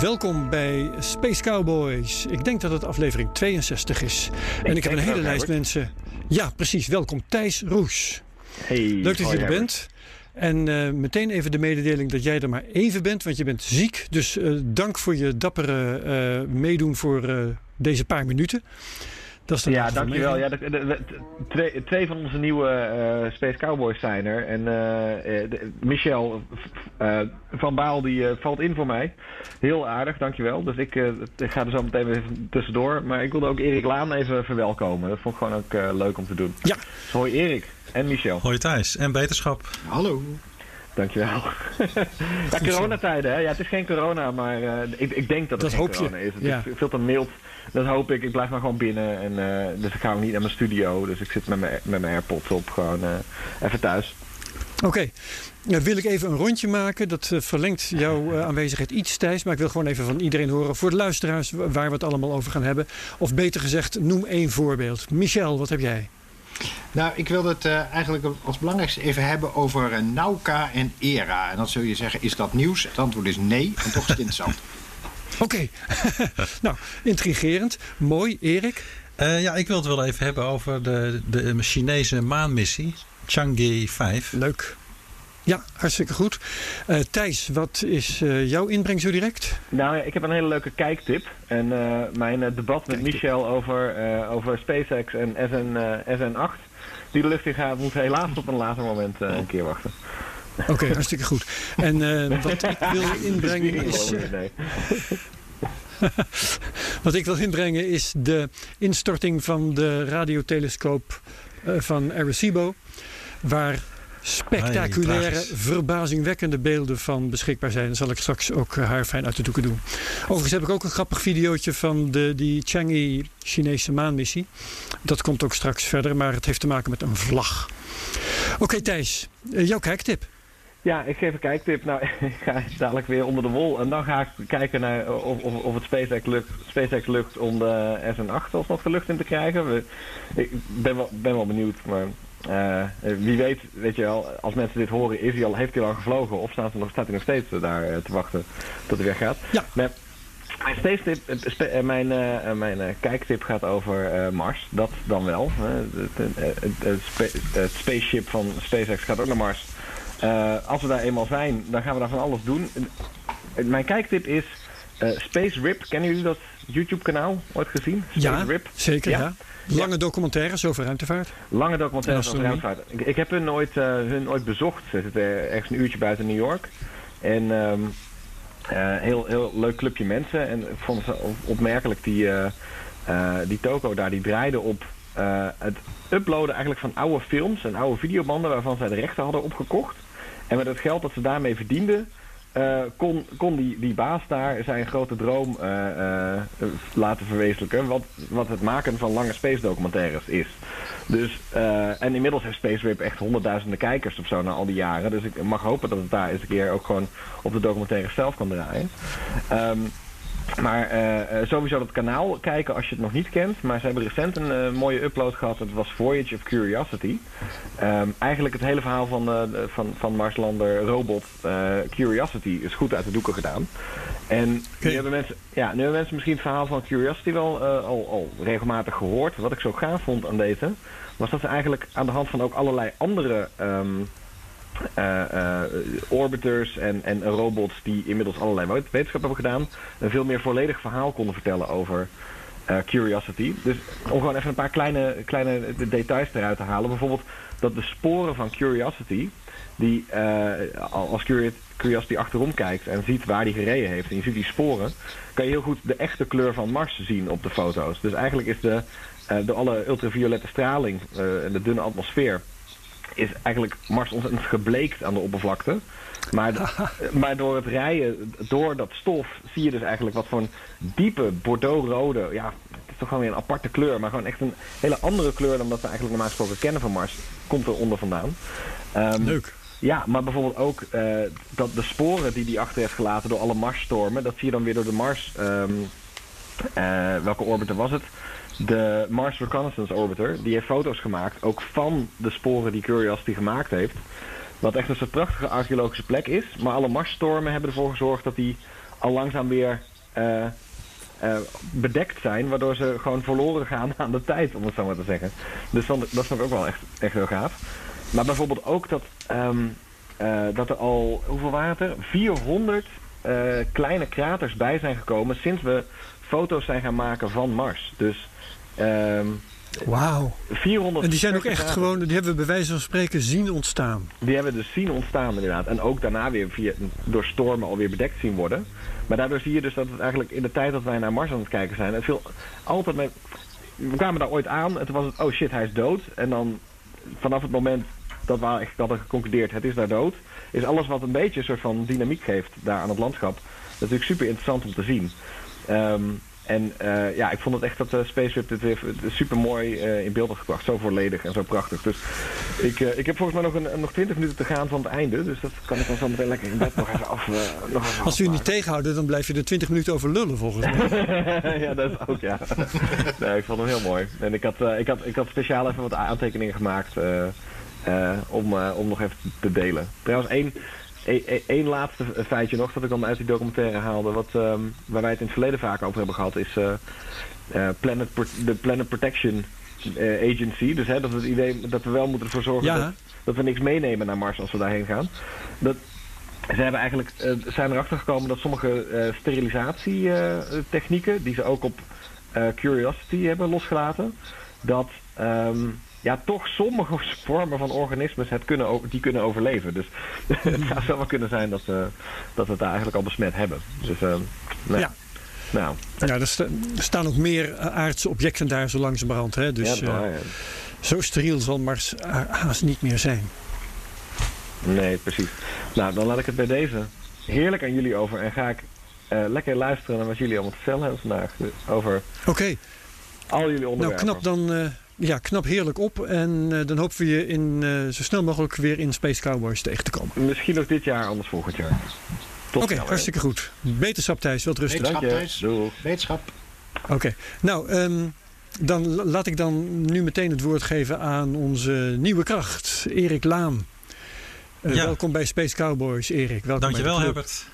Welkom bij Space Cowboys. Ik denk dat het aflevering 62 is. En ik heb een hele lijst mensen. Ja, precies. Welkom Thijs Roes. Hey, Leuk dat je er bent. En eh, meteen even de mededeling dat jij er maar even bent, want je bent ziek. Dus eh, dank voor je dappere eh, meedoen voor deze paar minuten. Dat is Ja, dankjewel. Ja, de, de- de- twee, twee van onze nieuwe eh, Space Cowboys zijn er. En eh, eh, de- Michel eh, van Baal die eh, valt in voor mij. Heel aardig, dankjewel. Dus ik, eh, ik ga er zo meteen weer even tussendoor. Maar ik wilde ook Erik Laan even verwelkomen. Dat vond ik gewoon ook eh, leuk om te doen. Ja. Dus hoi Erik en Michel. Hoi Thijs en beterschap. Hallo. Dankjewel. ja, coronatijden hè. Ja, het is geen corona, maar eh, ik, ik denk dat het Dat je. corona is. Het Ja. is veel te mild. Dat hoop ik. Ik blijf maar gewoon binnen. En, eh, dus ik ga ook niet naar mijn studio. Dus ik zit met mijn, met mijn AirPods op gewoon eh, even thuis. Oké, Nou, wil ik even een rondje maken. Dat verlengt jouw aanwezigheid iets, Thijs. Maar ik wil gewoon even van iedereen horen, voor de luisteraars, wa- waar we het allemaal over gaan hebben. Of beter gezegd, noem één voorbeeld. Michel, wat heb jij? Nou, ik wilde het eh, eigenlijk als belangrijkste even hebben over eh, Nauka en ERA. En dan zul je zeggen, is dat nieuws? Het antwoord is nee, en toch is het interessant. Oké, nou, intrigerend. Mooi, Erik. Eh, ja, ik wil het wel even hebben over de, de Chinese maanmissie, Chang'e 5. Leuk. Ja, hartstikke goed. Eh, Thijs, wat is eh, jouw inbreng zo direct? Nou, ja, ik heb een hele leuke kijktip. En eh, mijn debat met Kijktip. Michel over, over SpaceX en SN, eh, SN8, die de lucht in gaat, moet helaas op een later moment een keer wachten. Oké, hartstikke goed. En wat ik wil inbrengen is... Wat ik wil inbrengen is de instorting van de radiotelescoop van Arecibo. Waar spectaculaire, verbazingwekkende beelden van beschikbaar zijn. Dan zal ik straks ook eh, haar fijn uit de doeken doen. Overigens heb ik ook een grappig videootje van de, die Chang'e Chinese maanmissie. Dat komt ook straks verder, maar het heeft te maken met een vlag. Oké Thijs, eh, jouw kijktip. Ja, ik geef een kijktip. Nou, ik ga dadelijk weer onder de wol. En dan ga ik kijken naar of, of, of het SpaceX lukt, SpaceX lukt om de SN8 alsnog de lucht in te krijgen. We, ik ben wel, ben wel benieuwd, maar eh, wie weet, weet je wel, als mensen dit horen, is hij al, heeft hij al gevlogen of staat hij nog, staat hij nog steeds daar eh, te wachten tot hij weggaat. Ja. Maar mijn, spe- mijn, mijn kijktip gaat over Mars. Dat dan wel. Het, het, het, het spa- het spaceship van SpaceX gaat ook naar Mars. Als we daar eenmaal zijn, dan gaan we daar van alles doen. Mijn kijktip is Space Rip. Kennen jullie dat YouTube-kanaal ooit gezien? Space Ja, Rip. zeker. Ja. Ja. Lange documentaires over ruimtevaart. Lange documentaires En over ruimtevaart. Ik, ik heb hun ooit, eh, hun ooit bezocht. Ze zitten ergens een uurtje buiten New York. En eh, heel, heel leuk clubje mensen. En ik vond het op- opmerkelijk die, eh, die toko daar. Die draaide op het uploaden eigenlijk van oude films en oude videobanden waarvan zij de rechten hadden opgekocht. En met het geld dat ze daarmee verdienden, eh, kon, kon die, die baas daar zijn grote droom eh, eh, laten verwezenlijken. Wat, wat het maken van lange space documentaires is. Dus, en inmiddels heeft Space Rip echt honderdduizenden kijkers of zo na al die jaren. Dus ik mag hopen dat het daar eens een keer ook gewoon op de documentaire zelf kan draaien. Ehm, maar eh, eh, sowieso dat kanaal kijken als je het nog niet kent. Maar ze hebben recent een eh, mooie upload gehad. Het was Voyage of Curiosity. Ehm, eigenlijk het hele verhaal van, de- van, van Marslander robot Curiosity is goed uit de doeken gedaan. En nu, hebben mensen, ja, nu hebben mensen misschien het verhaal van Curiosity wel al, al regelmatig gehoord. Wat ik zo gaaf vond aan deze, was dat ze eigenlijk aan de hand van ook allerlei andere ehm, eh, eh, orbiters en, en robots die inmiddels allerlei wet- wetenschap hebben gedaan, een veel meer volledig verhaal konden vertellen over eh, Curiosity. Dus om gewoon even een paar kleine, kleine details eruit te halen. Bijvoorbeeld dat de sporen van Curiosity, die als Curi- Curiosity achterom kijkt en ziet waar die gereden heeft, en je ziet die sporen, kan je heel goed de echte kleur van Mars zien op de foto's. Dus eigenlijk is de, door alle ultraviolette straling en de dunne atmosfeer is eigenlijk Mars ontzettend gebleekt aan de oppervlakte. Maar, maar door het rijden, door dat stof, zie je dus eigenlijk wat voor een diepe bordeauxrode, ja, het is toch gewoon weer een aparte kleur, maar gewoon echt een hele andere kleur dan dat we eigenlijk normaal gesproken kennen van Mars, komt er onder vandaan. Ehm, Leuk. ja, maar bijvoorbeeld ook eh, dat de sporen die die achter heeft gelaten door alle Marsstormen, dat zie je dan weer door de Mars. ehm, eh, welke orbiter was het? De Mars Reconnaissance Orbiter. Die heeft foto's gemaakt, ook van de sporen die Curiosity gemaakt heeft. Wat echt een soort prachtige archeologische plek is. Maar alle Marsstormen hebben ervoor gezorgd dat die al langzaam weer eh, eh, bedekt zijn. Waardoor ze gewoon verloren gaan aan de tijd, om het zo maar te zeggen. Dus dat, ik ook wel echt, echt heel gaaf. Maar bijvoorbeeld ook dat, ehm, eh, dat er al, hoeveel waren het er? 400 eh, kleine kraters bij zijn gekomen sinds we foto's zijn gaan maken van Mars. Dus ehm, Wauw. 400 En die zijn ook echt gewoon, die hebben we bij wijze van spreken zien ontstaan. Die hebben we dus zien ontstaan inderdaad. En ook daarna weer via, door stormen alweer bedekt zien worden. Maar daardoor zie je dus dat het eigenlijk in de tijd dat wij naar Mars aan het kijken zijn... Het viel altijd met... We kwamen daar ooit aan en toen was het, oh shit, hij is dood. En dan vanaf het moment dat we eigenlijk hadden geconcludeerd, het is daar dood... is alles wat een beetje een soort van dynamiek geeft daar aan het landschap... natuurlijk super interessant om te zien. Ehm, en eh, ja, ik vond het echt dat de Spaceship dit weer super mooi in beeld had gebracht. Zo volledig en zo prachtig. Dus ik, eh, ik heb volgens mij nog, een, nog 20 minuten te gaan van het einde. Dus dat kan ik dan zo meteen lekker in bed nog even af. eh, nog even Als je niet afmaken. tegenhouden, dan blijf je er 20 minuten over lullen volgens mij. ja, dat is ook ja. nee, ik vond hem heel mooi. En ik had, eh, ik had, ik had speciaal even wat aantekeningen gemaakt eh, eh, om, eh, om nog even te delen. Trouwens, één, één, één laatste feitje nog dat ik dan uit die documentaire haalde. Wat, ehm, waar wij het in het verleden vaak over hebben gehad, is eh, eh, Planet de Planet Protection eh, Agency. Dus hè, dat het idee dat we wel moeten ervoor zorgen Ja. dat, dat we niks meenemen naar Mars als we daarheen gaan. Dat, ze hebben eigenlijk, eh, zijn erachter gekomen dat sommige eh sterilisatietechnieken, die ze ook op eh, Curiosity hebben losgelaten, dat ehm, ja, toch sommige vormen van organismes het kunnen, die kunnen overleven. Dus het zou zo wel kunnen zijn dat, eh, dat we het daar eigenlijk al besmet hebben. Dus, ehm, nou, Ja. nou Ja, er, sta- er staan ook meer eh, aardse objecten daar zo langzamerhand. Hè? Dus ja, eh, nou, zo steriel zal Mars ha- haast niet meer zijn. Nee, precies. Nou, dan laat ik het bij deze heerlijk aan jullie over en ga ik eh, lekker luisteren naar wat jullie allemaal te vertellen hebben vandaag. Dus Over Oké, al jullie nou onderwerpen. knap dan. Ja, knap heerlijk op. En eh, dan hopen we je in, eh, zo snel mogelijk weer in Space Cowboys tegen te komen. Misschien nog dit jaar, anders volgend jaar. Tot Oké, snel, hè. hartstikke goed. Beterschap Thijs, wat rustig. Beter- Dank je. Wetenschap, Doei. Wetenschap. Oké, nou, ehm, dan la- laat ik dan nu meteen het woord geven aan onze nieuwe kracht, Erik Laan. Eh, Ja. Welkom bij Space Cowboys, Erik. Welkom Dankjewel. Herbert.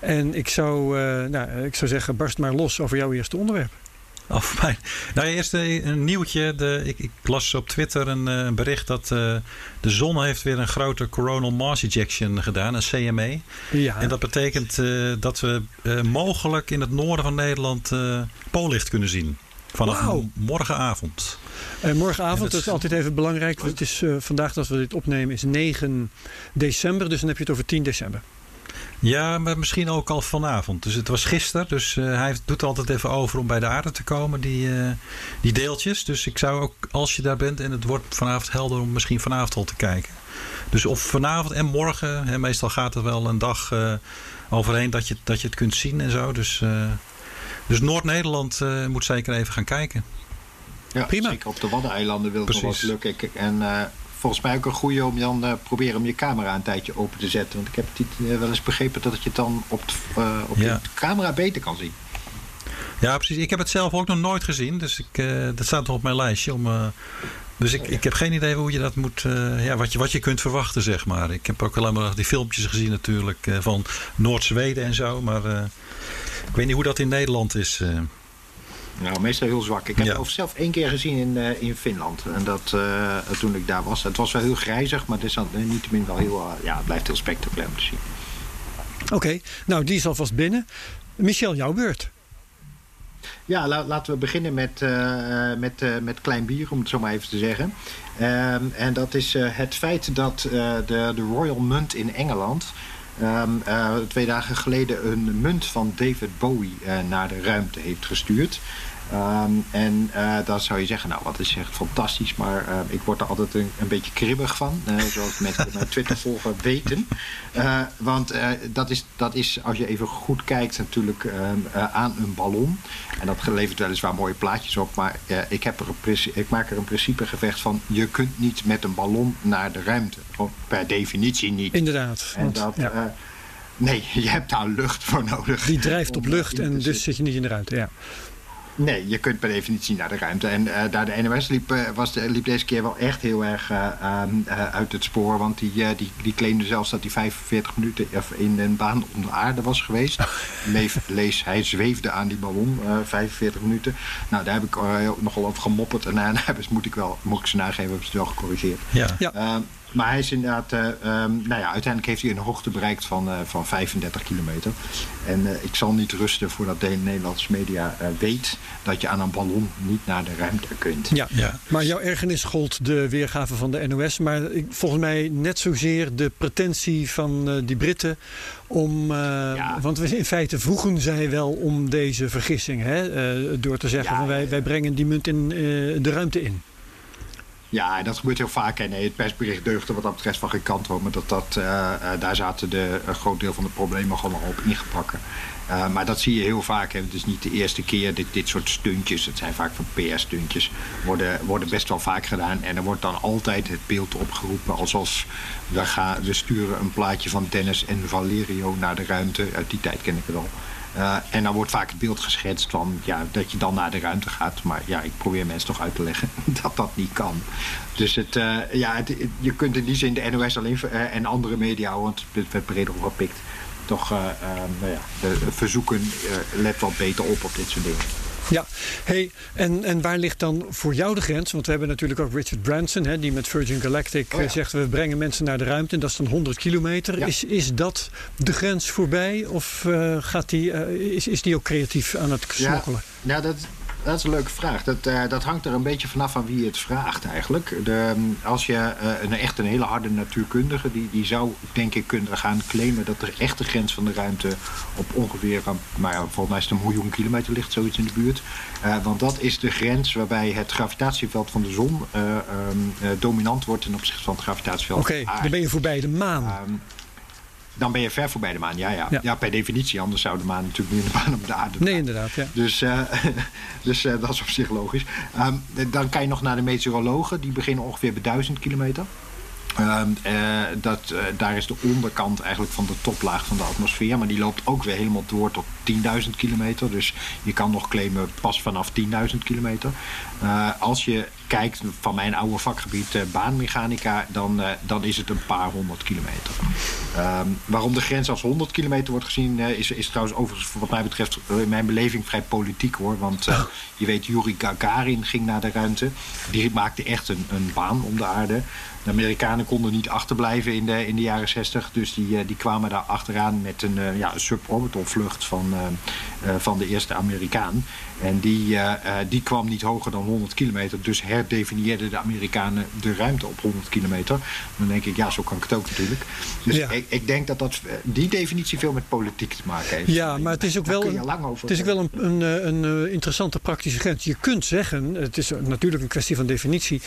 En ik zou, eh, nou, ik zou zeggen, barst maar los over jouw eerste onderwerp. Of mij. Nou, eerst eh, een nieuwtje. De, ik, ik las op Twitter een, eh, een bericht dat eh, de zon heeft weer een grote coronal mass ejection gedaan, een CME. Ja, En dat betekent dat we mogelijk in het noorden van Nederland poollicht kunnen zien. Vanaf morgenavond. Morgenavond, En dat dat is- altijd even belangrijk. Het is, vandaag dat we dit opnemen is 9 december, dus dan heb je het over 10 december. Ja, maar misschien ook al vanavond. Dus het was gisteren. Dus eh, hij doet er altijd even over om bij de aarde te komen, die, eh, die deeltjes. Dus ik zou ook, als je daar bent en het wordt vanavond helder, om misschien vanavond al te kijken. Dus of vanavond en morgen. Hè, meestal gaat er wel een dag eh, overheen dat je, dat je het kunt zien en zo. Dus, eh, dus Noord-Nederland eh, moet zeker even gaan kijken. Ja, Prima. Zeker op de Waddeneilanden wil het nog wel lukken. Ik- En eh, volgens mij ook een goede om dan eh, proberen om je camera een tijdje open te zetten. Want ik heb het eh, wel eens begrepen dat je het dan op, eh, op Ja. de camera beter kan zien. Ja, precies. Ik heb het zelf ook nog nooit gezien. Dus ik, dat staat nog op mijn lijstje. Om, dus ik, ik heb geen idee hoe je dat moet. ja, wat, je, wat je kunt verwachten, zeg maar. Ik heb ook alleen maar die filmpjes gezien, natuurlijk. van Noord-Zweden en zo. Maar ik weet niet hoe dat in Nederland is. Nou, meestal heel zwak. Ik heb het zelf één keer gezien in, eh, in Finland. En dat eh, toen ik daar was. Het was wel heel grijzig, maar het is dan eh, niettemin wel heel, ja, het blijft heel spectaculair om te zien. Oké, nou die is alvast binnen. Michel, jouw beurt. Ja, la- laten we beginnen met, eh, met, met klein bier, om het zo maar even te zeggen. Ehm, en dat is het feit dat de, de Royal Munt in Engeland... ehm, eh, twee dagen geleden een munt van David Bowie eh, naar de ruimte heeft gestuurd. Ehm, en uh, dan zou je zeggen, nou wat is echt fantastisch, maar uh, ik word er altijd een, een beetje kribbig van. Uh, zoals mensen die mijn Twitter volgen weten. want dat, is, dat is, als je even goed kijkt, natuurlijk ehm, aan een ballon. En dat levert weliswaar mooie plaatjes op, maar ik, heb er een, ik maak er een principegevecht van. Je kunt niet met een ballon naar de ruimte. Gewoon per definitie niet. Inderdaad. En want, dat, ja. Nee, je hebt daar lucht voor nodig. Die drijft op lucht en dus zit je niet in de ruimte, ja. Nee, je kunt per definitie naar de ruimte. En uh, daar de NOS liep, uh, was de, liep deze keer wel echt heel erg uh, uit het spoor. Want die, die, die claimde zelfs dat hij 45 minuten in een baan om de aarde was geweest. Leef, lees, hij zweefde aan die ballon 45 minuten. Nou, daar heb ik nogal over gemopperd. En daarna moet ik wel, moet ik ze nageven, hebben ze het wel gecorrigeerd. Ja. ja. Maar hij is inderdaad, uh, um, nou ja, uiteindelijk heeft hij een hoogte bereikt van, uh, van 35 kilometer. En uh, ik zal niet rusten voordat de Nederlandse media weet dat je aan een ballon niet naar de ruimte kunt. Ja, ja. maar jouw ergernis gold de weergave van de NOS. Maar volgens mij net zozeer de pretentie van die Britten om, ja. want we in feite vroegen zij wel om deze vergissing. Hè, door te zeggen ja, van wij, wij brengen die munt in de ruimte in. Ja, dat gebeurt heel vaak. En nee, het persbericht deugde wat dat betreft van geen kant op. Maar dat, dat, uh, uh, daar zaten de, een groot deel van de problemen gewoon al op ingepakken. Maar dat zie je heel vaak. Hè. Het is niet de eerste keer. Dit, dit soort stuntjes, het zijn vaak van PR-stuntjes, worden, worden best wel vaak gedaan. En er wordt dan altijd het beeld opgeroepen alsof we, gaan, we sturen een plaatje van Dennis en Valerio naar de ruimte. Uit die tijd ken ik het al. Uh, en dan wordt vaak het beeld geschetst van ja, dat je dan naar de ruimte gaat. Maar ja, ik probeer mensen toch uit te leggen dat dat niet kan. Dus het, uh, ja, het, je kunt in die zin de NOS alleen uh, en andere media, want het werd breder opgepikt, toch nou ja, verzoeken let wat beter op op dit soort dingen. Ja, hey, en, en waar ligt dan voor jou de grens? Want we hebben natuurlijk ook Richard Branson, hè, die met Virgin Galactic oh ja. zegt we brengen mensen naar de ruimte en dat is dan 100 kilometer. Ja. Is, is dat de grens voorbij of uh, gaat die, uh, is, is die ook creatief aan het smokkelen? Ja, dat, dat is een leuke vraag. Dat, uh, dat hangt er een beetje vanaf van wie het vraagt eigenlijk. De, als je uh, een echt een hele harde natuurkundige... Die, die zou denk ik kunnen gaan claimen... dat de echte grens van de ruimte op ongeveer... maar ja, volgens mij is het een miljoen kilometer ligt zoiets in de buurt. Uh, want dat is de grens waarbij het gravitatieveld van de zon... um, dominant wordt ten opzichte van het gravitatieveld Oké, okay, dan ben je voorbij de maan. Dan ben je ver voorbij de maan. Ja, ja. Ja. ja per definitie. Anders zou de maan natuurlijk niet in de baan op de aarde Nee, inderdaad. Ja. Dus, uh, dus uh, dat is op zich logisch. Um, dan kan je nog naar de meteorologen. Die beginnen ongeveer bij 1000 kilometer. Um, uh, dat, uh, daar is de onderkant eigenlijk van de toplaag van de atmosfeer. Maar die loopt ook weer helemaal door tot 10.000 kilometer. Dus je kan nog claimen pas vanaf 10.000 kilometer. Uh, als je kijkt van mijn oude vakgebied baanmechanica, dan, dan is het een paar honderd kilometer. Um, waarom de grens als 100 kilometer wordt gezien, is, is trouwens overigens wat mij betreft in mijn beleving vrij politiek hoor. Want je weet, Yuri Gagarin ging naar de ruimte. Die maakte echt een, een baan om de aarde. De Amerikanen konden niet achterblijven in de, in de jaren 60. Dus die, die kwamen daar achteraan met een, uh, ja, een suborbital vlucht van, uh, uh, van de eerste Amerikaan. En die, die kwam niet hoger dan 100 kilometer. Dus herdefinieerden de Amerikanen de ruimte op 100 kilometer. Dan denk ik, ja, zo kan ik het ook natuurlijk. Dus ja. ik, ik, denk dat, dat die definitie veel met politiek te maken heeft. Ja, maar het is ook wel, een, het is ook wel een, een, een interessante praktische grens. Je kunt zeggen, het is natuurlijk een kwestie van definitie.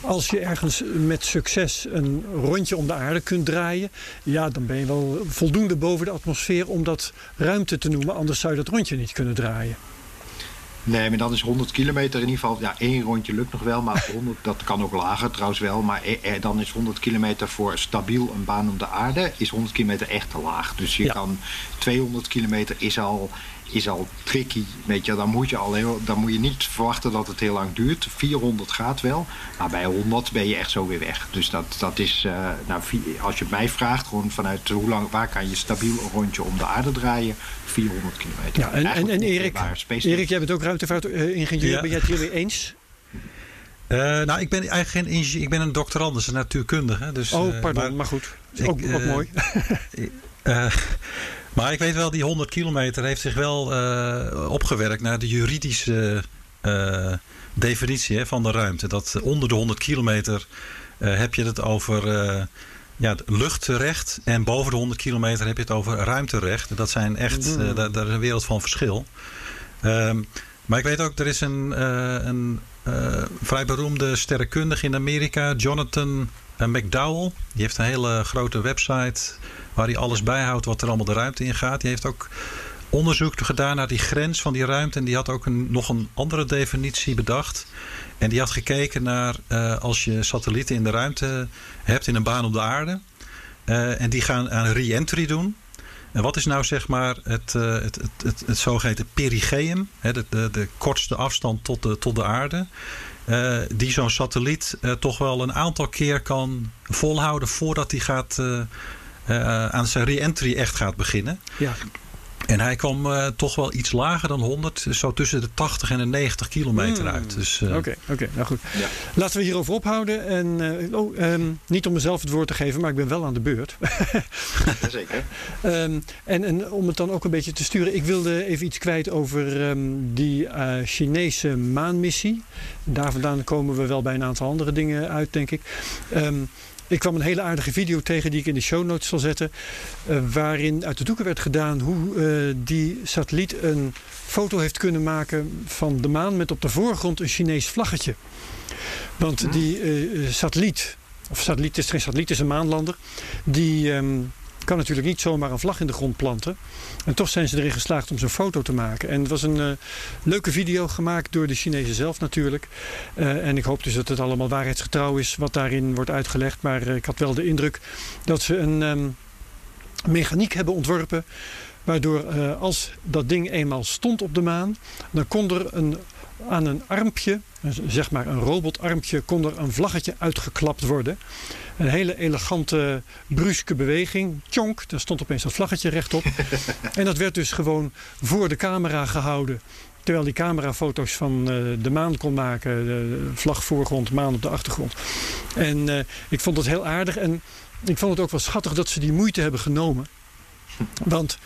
Als je ergens met succes een rondje om de aarde kunt draaien, ja, dan ben je wel voldoende boven de atmosfeer om dat ruimte te noemen. Anders zou je dat rondje niet kunnen draaien. Nee, maar dan is 100 kilometer in ieder geval... Ja, één rondje lukt nog wel, maar 100, dat kan ook lager trouwens wel. Maar eh, dan is 100 kilometer voor stabiel een baan om de aarde... is 100 kilometer echt te laag. Dus je Ja. kan 200 kilometer is al, is al tricky. Weet je, dan, moet je al heel, dan moet je niet verwachten dat het heel lang duurt. 400 gaat wel, maar bij 100 ben je echt zo weer weg. Dus dat, dat is, uh, nou, als je het mij vraagt... gewoon vanuit hoe lang, waar kan je stabiel een rondje om de aarde draaien... 400 kilometer. Ja, en, en, en Erik, Erik, jij bent ook ruimtevaartingenieur. Ja. Ben jij het hiermee eens? Uh, nou, ik ben eigenlijk geen ingenieur. Ik ben een doctorandus, een natuurkundige. Dus, Oh, uh, pardon, maar- maar goed. ik, ook, ook eh, mooi. Maar ik weet wel, die 100 kilometer heeft zich wel uh, opgewerkt naar de juridische uh, definitie hè, van de ruimte. Dat onder de 100 kilometer heb je het over ja, luchtrecht. En boven de 100 kilometer heb je het over ruimterecht. Dat zijn echt, Mm. daar, daar is een wereld van verschil. Um, Maar ik weet ook, er is een, eh, een eh, vrij beroemde sterrenkundige in Amerika, Jonathan eh, McDowell. Die heeft een hele grote website waar hij alles bijhoudt wat er allemaal de ruimte in gaat. Die heeft ook onderzoek gedaan naar die grens van die ruimte. En die had ook een, nog een andere definitie bedacht. En die had gekeken naar eh, als je satellieten in de ruimte hebt in een baan op de aarde. eh, en die gaan aan re-entry doen. En wat is nou zeg maar het, eh, het, het, het, het zogeheten perigeum, hè, de, de, de kortste afstand tot de, tot de aarde, die zo'n satelliet toch wel een aantal keer kan volhouden voordat hij gaat, eh, aan zijn re-entry echt gaat beginnen. Ja. En hij kwam eh, toch wel iets lager dan 100, zo tussen de 80 en de 90 kilometer Hmm. uit. Dus, eh, Oké, oké, nou goed. Ja. Laten we hierover ophouden. En, eh, oh, ehm, niet om mezelf het woord te geven, maar ik ben wel aan de beurt. Zeker. Ehm, en, en om het dan ook een beetje te sturen, ik wilde even iets kwijt over ehm, die eh, Chinese maanmissie. Daar vandaan komen we wel bij een aantal andere dingen uit, denk ik. Ik kwam een hele aardige video tegen die ik in de show notes zal zetten. eh, waarin uit de doeken werd gedaan hoe eh, die satelliet een foto heeft kunnen maken van de maan met op de voorgrond een Chinees vlaggetje. Want die eh, satelliet, of satelliet is geen satelliet, het is een maanlander, die ehm, kan natuurlijk niet zomaar een vlag in de grond planten. En toch zijn ze erin geslaagd om zo'n foto te maken. En het was een eh, leuke video gemaakt door de Chinezen zelf natuurlijk. Eh, en ik hoop dus dat het allemaal waarheidsgetrouw is wat daarin wordt uitgelegd. Maar eh, ik had wel de indruk dat ze een ehm, mechaniek hebben ontworpen. Waardoor als dat ding eenmaal stond op de maan, dan kon er een, aan een armpje, zeg maar een robotarmpje, kon er een vlaggetje uitgeklapt worden. Een hele elegante, bruske beweging. Tjonk, daar stond opeens dat vlaggetje rechtop. en dat werd dus gewoon voor de camera gehouden. Terwijl die camera foto's van eh, de maan kon maken. De vlag voorgrond, maan op de achtergrond. En eh, ik vond het heel aardig. En ik vond het ook wel schattig dat ze die moeite hebben genomen. Want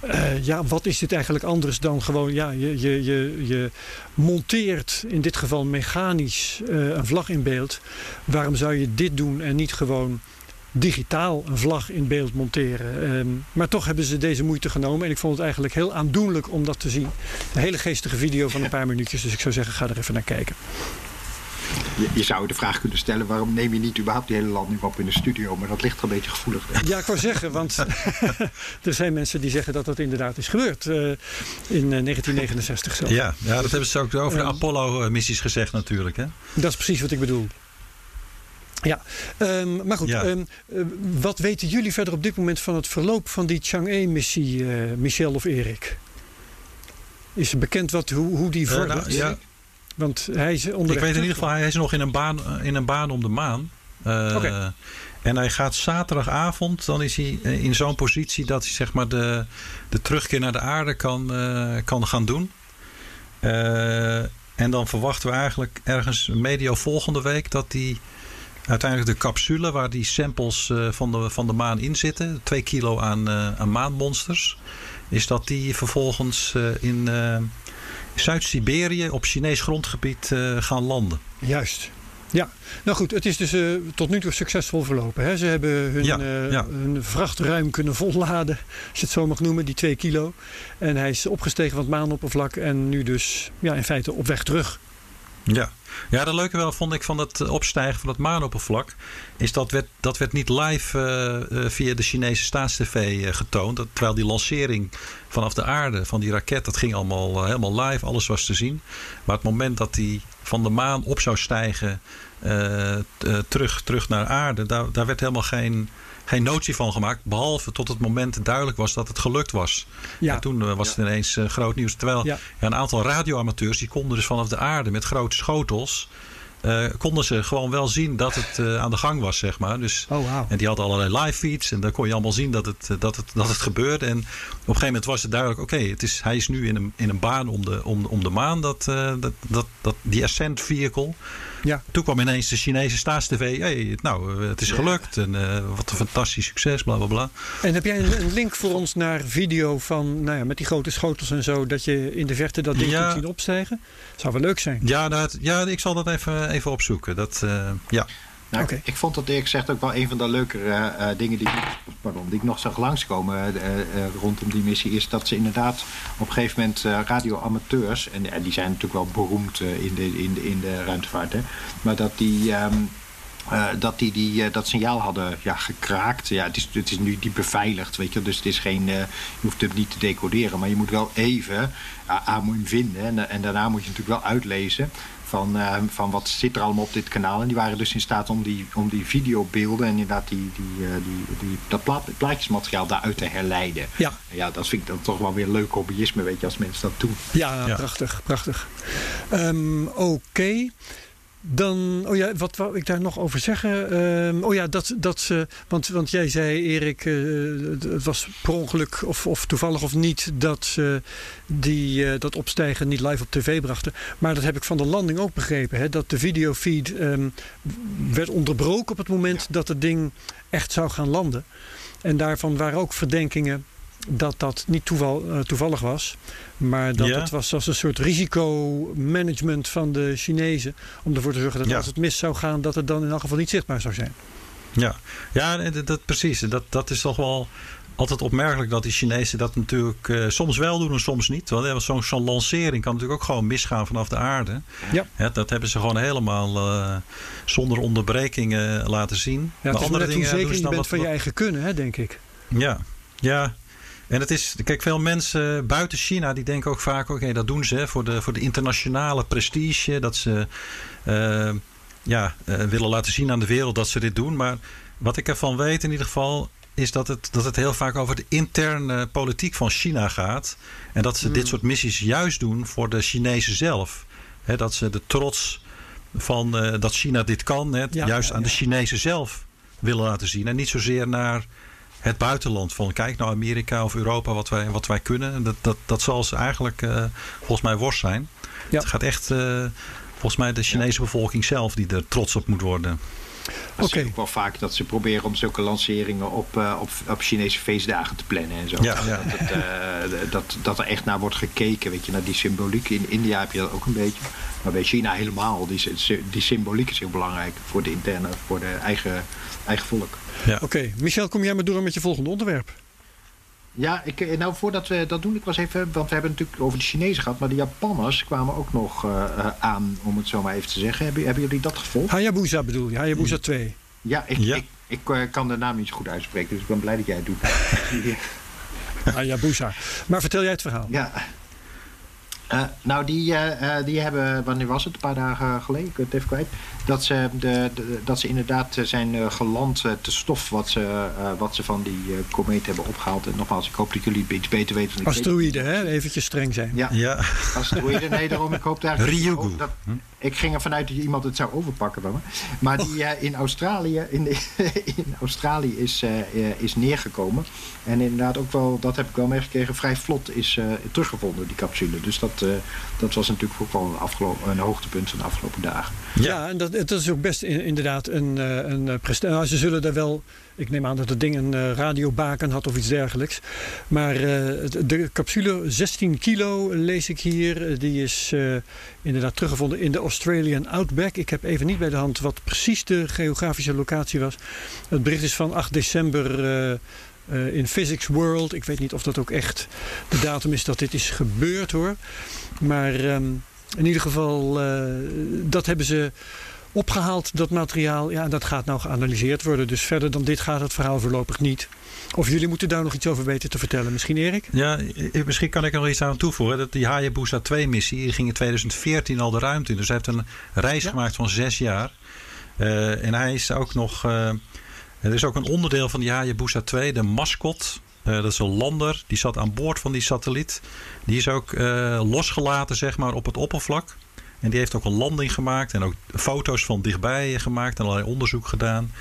eh, ja, wat is dit eigenlijk anders dan gewoon, ja, je, je, je, je monteert in dit geval mechanisch eh, een vlag in beeld. Waarom zou je dit doen en niet gewoon digitaal een vlag in beeld monteren? Ehm, maar toch hebben ze deze moeite genomen en ik vond het eigenlijk heel aandoenlijk om dat te zien. Een hele geestige video van een paar minuutjes, dus ik zou zeggen, ga er even naar kijken. Je, je zou de vraag kunnen stellen: waarom neem je niet überhaupt die hele landing op in de studio? Maar dat ligt er een beetje gevoelig. denk ik. Ja, ik wou zeggen, want er zijn mensen die zeggen dat dat inderdaad is gebeurd eh, in eh, 1969 zelf. ja, ja, dat hebben ze ook over de Apollo-missies gezegd natuurlijk. Hè? Dat is precies wat ik bedoel. Ja, ehm, maar goed. Ja. ehm, eh, wat weten jullie verder op dit moment van het verloop van die Chang'e-missie, eh, Michel of Erik? Is er bekend wat, hoe, hoe die Eh, vordert? nou, ja, Want hij is onderweg ik weet in ieder geval, hij is nog in een baan, in een baan om de maan. Eh. En hij gaat zaterdagavond, dan is hij eh, in zo'n positie dat hij zeg maar de, de terugkeer naar de aarde kan, eh, kan gaan doen. En dan verwachten we eigenlijk ergens medio volgende week dat hij uiteindelijk de capsule waar die samples van, de, van de maan in zitten, 2 kilo aan, aan maanmonsters, is dat die vervolgens in Zuid-Siberië op Chinees grondgebied eh, gaan landen. Juist. Ja, nou goed, het is dus eh, tot nu toe succesvol verlopen. Hè? Ze hebben hun, Ja, eh, ja. hun vracht ruim kunnen volladen, als je het zo mag noemen, die twee kilo. En hij is opgestegen van het maanoppervlak en nu dus ja, in feite op weg terug. Ja. Ja, dat leuke wel vond ik van het opstijgen van het maanoppervlak. Is dat werd, dat werd niet live eh, eh, via de Chinese staatstv eh, getoond. Dat, terwijl die lancering vanaf de aarde van die raket, dat ging allemaal eh, helemaal live. Alles was te zien. Maar het moment dat die van de maan op zou stijgen eh, eh, terug, terug naar aarde, daar, daar werd helemaal geen, geen notie van gemaakt. Behalve tot het moment duidelijk was dat het gelukt was. Ja, En toen eh, was het ineens eh, groot nieuws. Terwijl Ja. ja, een aantal radioamateurs die konden dus vanaf de aarde met grote schotels. eh, konden ze gewoon wel zien dat het eh, aan de gang was, zeg maar. Dus, oh wauw. en die hadden allerlei live feeds en daar kon je allemaal zien dat het, eh, dat het, dat het gebeurde. En op een gegeven moment was het duidelijk: oké, het is hij is nu in een, in een baan om de, om, om de maan, dat, eh, dat, dat, dat, die Ascent Vehicle. Ja. Toen kwam ineens de Chinese staatstv. Hey, nou, eh, het is gelukt en eh, wat een fantastisch succes, bla bla bla. En heb jij een, link voor ons naar video van, nou ja, met die grote schotels en zo, dat je in de verte dat ding Ja. kunt zien opstijgen? Zou wel leuk zijn. Ja, het- ja, ik zal dat even, even opzoeken. Dat, eh, ja. Nou, Oké. Ik vond dat eerlijk gezegd ook wel een van de leukere eh, eh, dingen die, ik- pardon, die ik nog zag langskomen eh, rondom die missie. Is dat ze inderdaad op een gegeven moment radioamateurs, en, en die zijn natuurlijk wel beroemd in, de, in, de, in de ruimtevaart, hè, maar dat die. ehm, eh, dat die, die dat signaal hadden ja, gekraakt. Ja, het, is, het is nu niet beveiligd, weet je. Dus het is geen, je hoeft het niet te decoderen. Maar je moet wel even aan moet vinden. En, en daarna moet je natuurlijk wel uitlezen van, eh, van wat zit er allemaal op dit kanaal. En die waren dus in staat om die, om die videobeelden en inderdaad die, die, eh, die, die, dat plaat, plaatjesmateriaal daaruit te herleiden. Ja. Ja, dat vind ik dan toch wel weer leuk hobbyisme, weet je, als mensen dat doen. Ja, Ja. prachtig, prachtig. Ehm, Oké. Dan, oh ja, wat wou ik daar nog over zeggen? Ehm, oh ja, dat, dat ze, want, want jij zei Erik, eh, het- was per ongeluk of, of toevallig of niet dat ze die, eh, dat opstijgen niet live op tv brachten. Maar dat heb ik van de landing ook begrepen, hè, dat de videofeed ehm, werd onderbroken op het moment dat het ding echt zou gaan landen. En daarvan waren ook verdenkingen dat dat niet toeval, eh, toevallig was. Maar dat Ja. het was als een soort risicomanagement van de Chinezen. Om ervoor te zorgen dat Ja. als het mis zou gaan, dat het dan in elk geval niet zichtbaar zou zijn. Ja, ja dat, dat, precies. Dat, dat is toch wel altijd opmerkelijk dat die Chinezen dat natuurlijk eh, soms wel doen en soms niet. Want zo'n zo'n lancering kan natuurlijk ook gewoon misgaan vanaf de aarde. Ja. Dat hebben ze gewoon helemaal eh, zonder onderbrekingen laten zien. Ja, Maar hoe dingen zeker ze je bent wat- van je eigen kunnen, hè, denk ik. Ja, ja. En het is, kijk, veel mensen buiten China die denken ook vaak: oké, dat doen ze hè, voor, de, voor de internationale prestige. Dat ze eh, ja, eh, willen laten zien aan de wereld dat ze dit doen. Maar wat ik ervan weet in ieder geval. Is dat het, dat het heel vaak over de interne politiek van China gaat. En dat ze dit soort missies juist doen voor de Chinezen zelf. Dat ze de trots van eh, dat China dit kan, Ja, juist ja, aan de. Chinezen zelf willen laten zien. En niet zozeer naar het buitenland. Van kijk nou Amerika of Europa wat wij, wat wij kunnen. Dat, dat, dat zal ze eigenlijk eh, volgens mij worst zijn. Ja. Het gaat echt eh, volgens mij de Chinese bevolking zelf die er trots op moet worden. Dat Oké. ook wel vaak dat ze proberen om zulke lanceringen op, eh, op, op Chinese feestdagen te plannen en zo. Ja, ja. Dat, het, eh, dat, dat er echt naar wordt gekeken, weet je, naar die symboliek. In India heb je dat ook een beetje. Maar bij China helemaal. Die, die symboliek is heel belangrijk voor de interne, voor de eigen, eigen volk. Oké, Michel, kom jij maar door met je volgende onderwerp. Ja, ik, eh, nou voordat we dat doen, ik was even, want we hebben het natuurlijk over de Chinezen gehad, maar de Japanners kwamen ook nog eh, eh, aan, om het zo maar even te zeggen. Hebben, hebben jullie dat gevolgd? Hayabusa bedoel je, Hayabusa 2. Ja, ik, Ja. ik, ik kan de naam niet zo goed uitspreken, dus ik ben blij dat jij het doet. Hayabusa. Maar vertel jij het verhaal. Ja. Eh, nou, die, eh, eh, die hebben, wanneer was het? Een paar dagen geleden, ik het even kwijt. Dat ze, de, de- dat ze inderdaad zijn geland te stof wat ze, eh, wat ze van die eh, komeet hebben opgehaald. En nogmaals, ik hoop dat jullie iets beter weten dan ik. weet. Asteroïde, hè? Eventjes streng zijn. Ja, Ja, asteroïden. Nee, daarom, ik hoop daar... Ryugu. oh, dat- ik ging ervan uit dat iemand het zou overpakken van me. Maar die eh, in Australië, in, in Australië is, eh, eh, is neergekomen. En inderdaad ook wel, dat heb ik wel meegekregen, vrij vlot is eh, teruggevonden, die capsule. Dus dat, eh, dat was natuurlijk ook wel een, afgelo- een hoogtepunt van de afgelopen dagen. Ja, en dat, dat is ook best in- inderdaad een, eh, een prestatie. Nou, ze zullen daar wel. Ik neem aan dat het ding een eh, radiobaken had of iets dergelijks. Maar eh, de capsule, 16 kilo, lees ik hier. eh, Die is inderdaad teruggevonden in de Australian Outback. Ik heb even niet bij de hand wat precies de geografische locatie was. Het bericht is van 8 december. in Physics World. Ik weet niet of dat ook echt de datum is dat dit is gebeurd hoor. Maar ehm, in ieder geval, dat hebben ze opgehaald, dat materiaal. Ja, en dat gaat nou geanalyseerd worden. Dus verder dan dit gaat het verhaal voorlopig niet. Of jullie moeten daar nog iets over weten te vertellen. Misschien Erik? ja, eh, misschien kan ik er nog iets aan toevoegen. Dat die Hayabusa 2-missie die ging in 2014 al de ruimte in. Dus hij heeft een reis Ja. gemaakt van zes jaar. Eh, en hij is ook nog. eh, er is ook een onderdeel van die Hayabusa 2, de mascot. Eh, dat is een lander. Die zat aan boord van die satelliet. Die is ook eh, losgelaten, zeg maar, op het oppervlak. En die heeft ook een landing gemaakt en ook foto's van dichtbij gemaakt en allerlei onderzoek gedaan.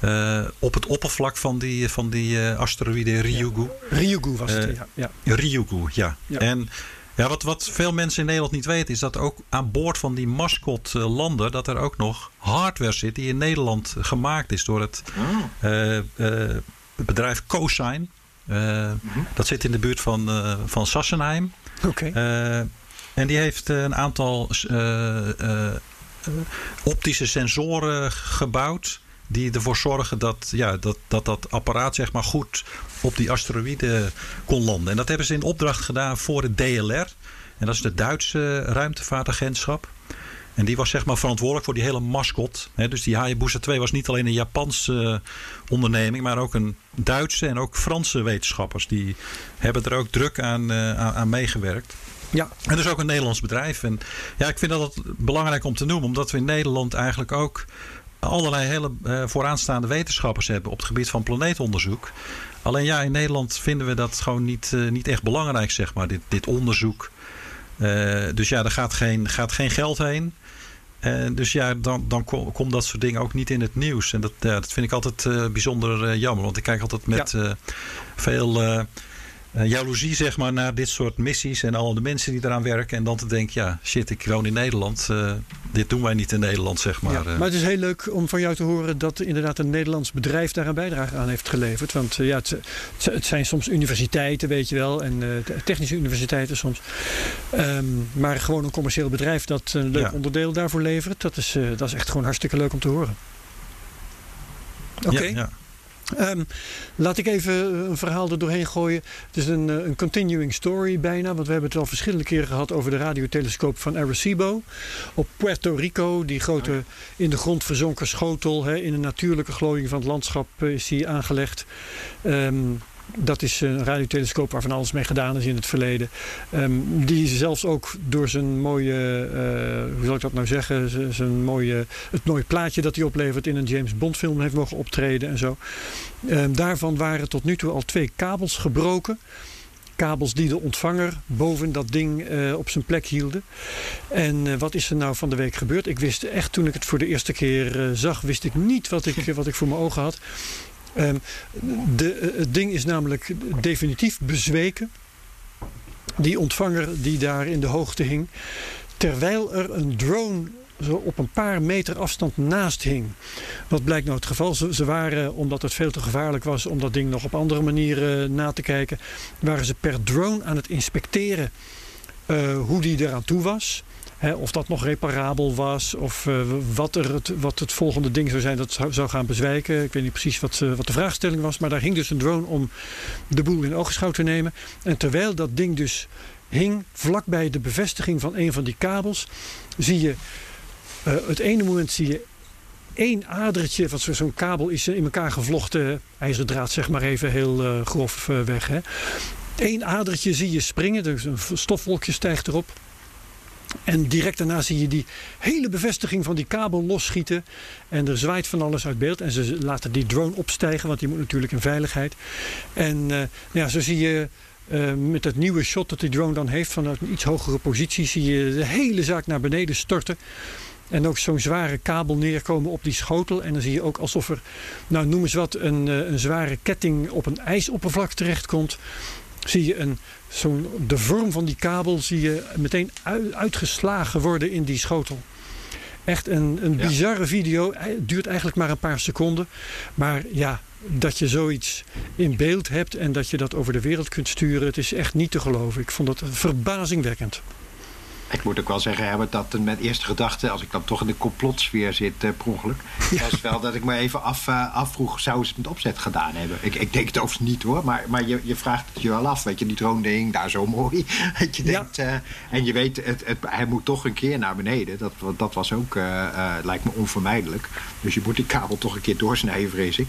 eh, op het oppervlak van die, van die eh, asteroïde Ryugu. Ryugu was het. Eh, ja, ja. Ryugu, ja. Ja. En ja, wat, wat veel mensen in Nederland niet weten, is dat ook aan boord van die mascot lander, dat er ook nog hardware zit die in Nederland gemaakt is door het het bedrijf Cosign. Eh, Dat zit in de buurt van, van Sassenheim. Oké. En die heeft eh, een aantal eh, eh, optische sensoren gebouwd. Die ervoor zorgen dat, ja, dat, dat dat apparaat zeg maar, goed op die asteroïde kon landen. En dat hebben ze in opdracht gedaan voor het DLR. En dat is de Duitse ruimtevaartagentschap. En die was zeg maar verantwoordelijk voor die hele mascot. dus die Hayabusa 2 was niet alleen een Japanse onderneming, maar ook een Duitse en ook Franse wetenschappers. Die hebben er ook druk aan, aan meegewerkt. Ja. En dus ook een Nederlands bedrijf. En ja, ik vind dat belangrijk om te noemen, omdat we in Nederland eigenlijk ook allerlei hele uh, vooraanstaande wetenschappers hebben op het gebied van planeetonderzoek. Alleen ja, in Nederland vinden we dat gewoon niet, uh, niet echt belangrijk, zeg maar, dit, dit onderzoek. Uh, dus ja, er gaat geen, gaat geen geld heen. En dus ja, dan, dan komt dat soort dingen ook niet in het nieuws. En dat, ja, dat vind ik altijd uh, bijzonder jammer. Want ik kijk altijd met ja. veel jaloezie zeg maar, naar dit soort missies. En al de mensen die eraan werken. En dan te denken, ja, shit, ik woon in Nederland. dit doen wij niet in Nederland, zeg maar. Ja, maar het is heel leuk om van jou te horen dat inderdaad een Nederlands bedrijf daar een bijdrage aan heeft geleverd. Want ja, het, het, zijn soms universiteiten, weet je wel. En technische universiteiten soms. Um, maar gewoon een commercieel bedrijf dat een leuk ja. onderdeel daarvoor levert. Dat is, dat is echt gewoon hartstikke leuk om te horen. Oké. Okay. Ja. Um, laat ik even een verhaal er doorheen gooien. Het is een, een continuing story bijna. Want we hebben het al verschillende keren gehad over de radiotelescoop van Arecibo. Op Puerto Rico. Die grote oh in de grond verzonken schotel. In een natuurlijke glooiing van het landschap is die aangelegd. Um, dat is een radiotelescoop waar van alles mee gedaan is in het verleden. Um, die zelfs ook door zijn mooie, uh, hoe zal ik dat nou zeggen, zijn mooie, het mooie plaatje dat hij oplevert in een James Bond film heeft mogen optreden en zo. Um, daarvan waren tot nu toe al twee kabels gebroken. Kabels die de ontvanger boven dat ding uh, op zijn plek hielden. En uh, wat is er nou van de week gebeurd? Ik wist echt toen ik het voor de eerste keer zag, wist ik niet wat ik, wat ik voor mijn ogen had. Um, de, het ding is namelijk definitief bezweken. Die ontvanger die daar in de hoogte hing. Terwijl er een drone zo op een paar meter afstand naast hing. Wat blijkt nou het geval? Ze, waren, omdat het veel te gevaarlijk was om dat ding nog op andere manieren na te kijken, waren ze per drone aan het inspecteren uh, hoe die eraan toe was. He, of dat nog reparabel was, of uh, wat, er het, wat het volgende ding zou zijn dat zou, gaan bezwijken. Ik weet niet precies wat, uh, wat de vraagstelling was, maar daar hing dus een drone om de boel in oogschouw te nemen. En terwijl dat ding dus hing, vlakbij de bevestiging van een van die kabels, zie je, uh, het ene moment zie je één adertje, want zo'n kabel is in elkaar gevlochten, ijzeren draad zeg maar even heel grof weg. Hè. Eén adertje zie je springen, dus een stofwolkje stijgt erop. En direct daarna zie je die hele bevestiging van die kabel losschieten. En er zwaait van alles uit beeld. En ze laten die drone opstijgen, want die moet natuurlijk in veiligheid. En uh, ja, zo zie je uh, met dat nieuwe shot dat die drone dan heeft vanuit een iets hogere positie, zie je de hele zaak naar beneden storten. En ook zo'n zware kabel neerkomen op die schotel. En dan zie je ook alsof er, nou noem eens wat, een, een zware ketting op een ijsoppervlak terechtkomt zie je een, zo'n, de vorm van die kabel zie je meteen uitgeslagen worden in die schotel. Echt een, een ja. bizarre video. Het duurt eigenlijk maar een paar seconden. Maar ja, dat je zoiets in beeld hebt en dat je dat over de wereld kunt sturen, het is echt niet te geloven. Ik vond het verbazingwekkend. Ik moet ook wel zeggen, Herbert, dat mijn eerste gedachte, als ik dan toch in de complotsfeer zit uh, per ongeluk, ja. was wel dat ik me even af, uh, afvroeg, zou ze het met opzet gedaan hebben? Ik, ik denk het overigens niet hoor, maar, maar je, je vraagt het je wel af. Weet je, die drone ding, daar zo mooi. Dat je denkt, ja. uh, en je weet, het, het, hij moet toch een keer naar beneden. Dat, dat was ook, lijkt me onvermijdelijk. Dus je moet die kabel toch een keer doorsnijden, vrees ik.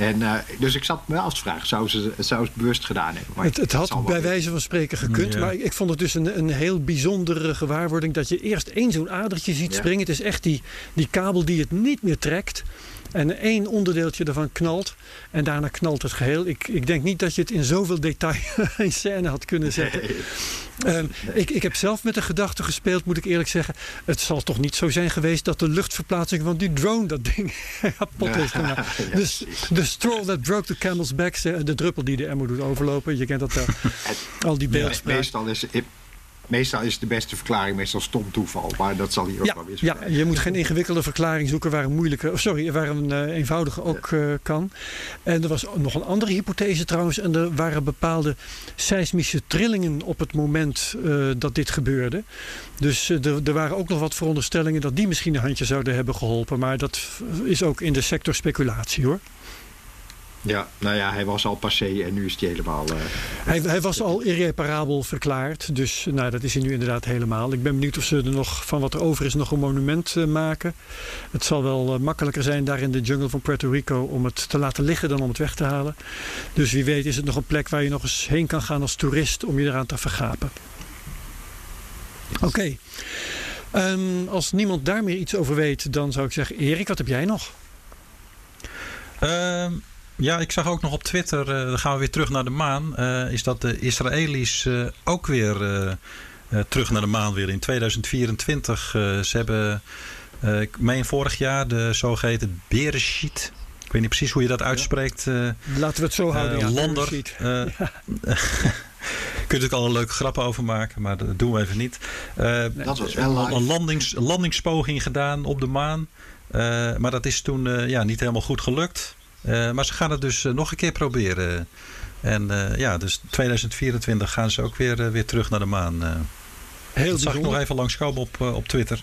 En, uh, dus ik zat me af te vragen, zou ze, zou ze het bewust gedaan hebben? Maar het, het had bij wijze van spreken gekund, ja. maar ik, ik vond het dus een, een heel bijzondere gewaarwording dat je eerst één zo'n adertje ziet ja. springen. Het is echt die, die kabel die het niet meer trekt. En één onderdeeltje ervan knalt. En daarna knalt het geheel. Ik, ik denk niet dat je het in zoveel detail in scène had kunnen zetten. Nee. Um, ik, ik heb zelf met de gedachte gespeeld, moet ik eerlijk zeggen. Het zal toch niet zo zijn geweest dat de luchtverplaatsing van die drone dat ding kapot is gemaakt. ja, dus de straw that broke the camel's back, de druppel die de emmer doet overlopen. Je kent dat wel. al die beeldspraak. Meestal is, meestal is de beste verklaring meestal stom toeval. Maar dat zal hier ook Ja, wel weer ja, spelen. je moet geen ingewikkelde verklaring zoeken waar een moeilijke, of sorry, waar een eh, eenvoudige ook eh, kan. En er was nog een andere hypothese trouwens. En er waren bepaalde seismische trillingen op het moment eh, dat dit gebeurde. Dus er, er waren ook nog wat veronderstellingen dat die misschien een handje zouden hebben geholpen. Maar dat is ook in de sector speculatie hoor. Ja, nou ja, hij was al passé en nu is hij helemaal... eh, Hij, hij was al irreparabel verklaard. Dus nou, dat is hij nu inderdaad helemaal. Ik ben benieuwd of ze er nog van wat er over is nog een monument eh, maken. Het zal wel eh, makkelijker zijn daar in de jungle van Puerto Rico om het te laten liggen dan om het weg te halen. Dus wie weet is het nog een plek waar je nog eens heen kan gaan als toerist om je eraan te vergapen. Oké. Ehm, als niemand daar meer iets over weet, dan zou ik zeggen, Erik, wat heb jij nog? Ehm, ja, ik zag ook nog op Twitter, eh, dan gaan we weer terug naar de maan, eh, is dat de Israëli's eh, ook weer terug naar de maan willen in 2024. Eh, ze hebben, ik meen vorig jaar, de zogeheten Bereshit. Ik weet niet precies hoe je dat uitspreekt. Laten we het zo houden. eh, ja. Lander. Kun je natuurlijk al leuke grappen over maken, maar dat doen we even niet. Eh, dat was wel een, een landings, een landingspoging gedaan op de maan. Maar dat is toen ja, niet helemaal goed gelukt. Eh, maar ze gaan het dus eh, nog een keer proberen. En eh, ja, dus 2024 gaan ze ook weer, weer terug naar de maan. Heel dat zag ik nog even langskomen op, op Twitter.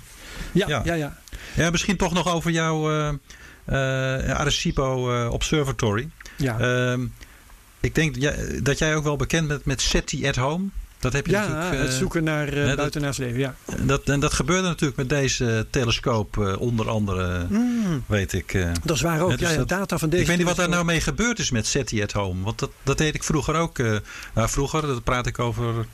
Ja, ja. ja, ja. Ja, misschien toch nog over jouw Arecibo Observatory. ja. Ehm, ik denk dat jij, dat jij ook wel bekend bent met SETI at Home. Dat heb je ja, natuurlijk. het eh, zoeken naar uh, dat- buitenaards leven. Ja. dat, en dat gebeurde natuurlijk met deze telescoop, eh, onder andere, Mm, weet ik. eh. dat is waar ook. Dus ja, dat- data van deze. ik weet niet wat daar nou mee gebeurd is met SETI at Home. Want dat, dat deed ik vroeger ook. eh, nou, vroeger, dat praat ik over.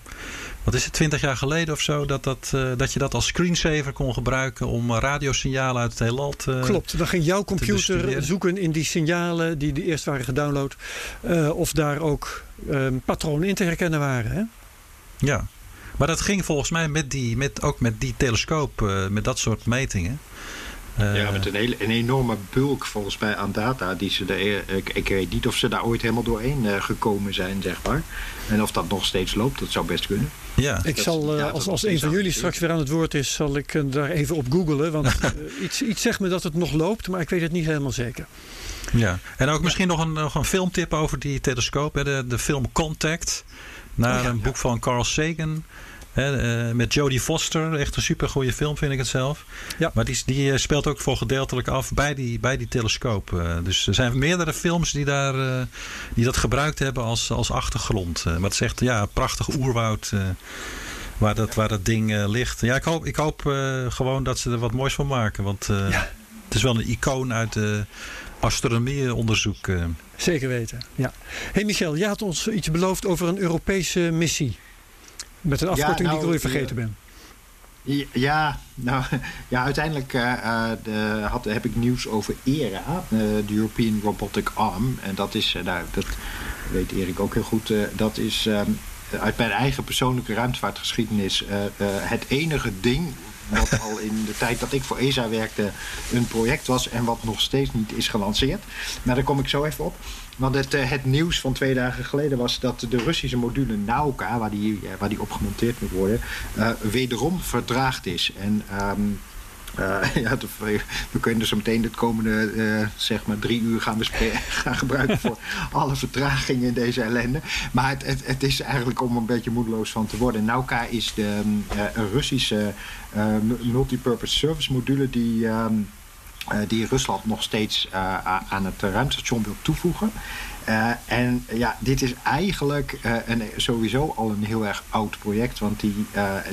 Wat is het, 20 jaar geleden of zo? Dat, dat, eh, dat je dat als screensaver kon gebruiken om eh, radiosignalen uit het heelal te. Klopt, dan ging jouw computer zoeken in die signalen die, die eerst waren gedownload. eh, of daar ook ehm, patronen in te herkennen waren. Hè? Ja. Maar dat ging volgens mij met die, met, ook met die telescoop, eh, met dat soort metingen. Eh, Ja, met een, hele, een enorme bulk volgens mij aan data. Die ze er, ik, ik weet niet of ze daar ooit helemaal doorheen eh, gekomen zijn, zeg maar. En of dat nog steeds loopt, dat zou best kunnen. ja. Ik Dat- zal, eh, ja, als, als een van jullie straks weer aan het woord is, zal ik eh, daar even op googelen. Want eh, iets, iets zegt me dat het nog loopt, maar ik weet het niet helemaal zeker. Ja, en ook misschien nog een, nog een filmtip over die telescoop. hè, De, de film Contact. Naar Oh ja, een boek van Carl Sagan. Hè, eh, met Jodie Foster. Echt een super goede film vind ik het zelf. Ja. Maar die, die eh, speelt ook voor gedeeltelijk af bij die, bij die telescoop. Eh, dus er zijn meerdere films die, daar, die dat gebruikt hebben als, als achtergrond. Maar het is echt ja, prachtig oerwoud. Waar dat, waar dat ding ligt. Ja, ik hoop, ik hoop gewoon dat ze er wat moois van maken. Want Ja. het is wel een icoon uit de astronomieonderzoek. eh. Zeker weten. Ja. hey Michel, jij had ons iets beloofd over een Europese missie. Met een afkorting die ik nou, alweer vergeten ben. Ja, nou, ja uiteindelijk eh, eh, de, had, heb ik nieuws over ERA, eh, de European Robotic Arm. En dat is, eh, nou, dat weet Erik ook heel goed, eh, dat is ehm, uit mijn eigen persoonlijke ruimtevaartgeschiedenis eh, eh, het enige ding wat al in de tijd dat ik voor ESA werkte een project was en wat nog steeds niet is gelanceerd. Maar daar kom ik zo even op. Want het, eh, het nieuws van twee dagen geleden was dat de Russische module Nauka, waar die, eh, waar die op gemonteerd moet worden, eh, wederom verdraagd is. En ehm, eh, ja, we kunnen zo meteen de komende eh, zeg maar drie uur gaan, gaan gebruiken voor alle vertragingen in deze ellende. Maar het, het, het is eigenlijk om een beetje moedeloos van te worden. Nauka is de eh, een Russische multipurpose service module die. ehm, eh, die Rusland nog steeds aan het ruimtestation wil toevoegen. En ja, dit is eigenlijk een, sowieso al een heel erg oud project. Want die,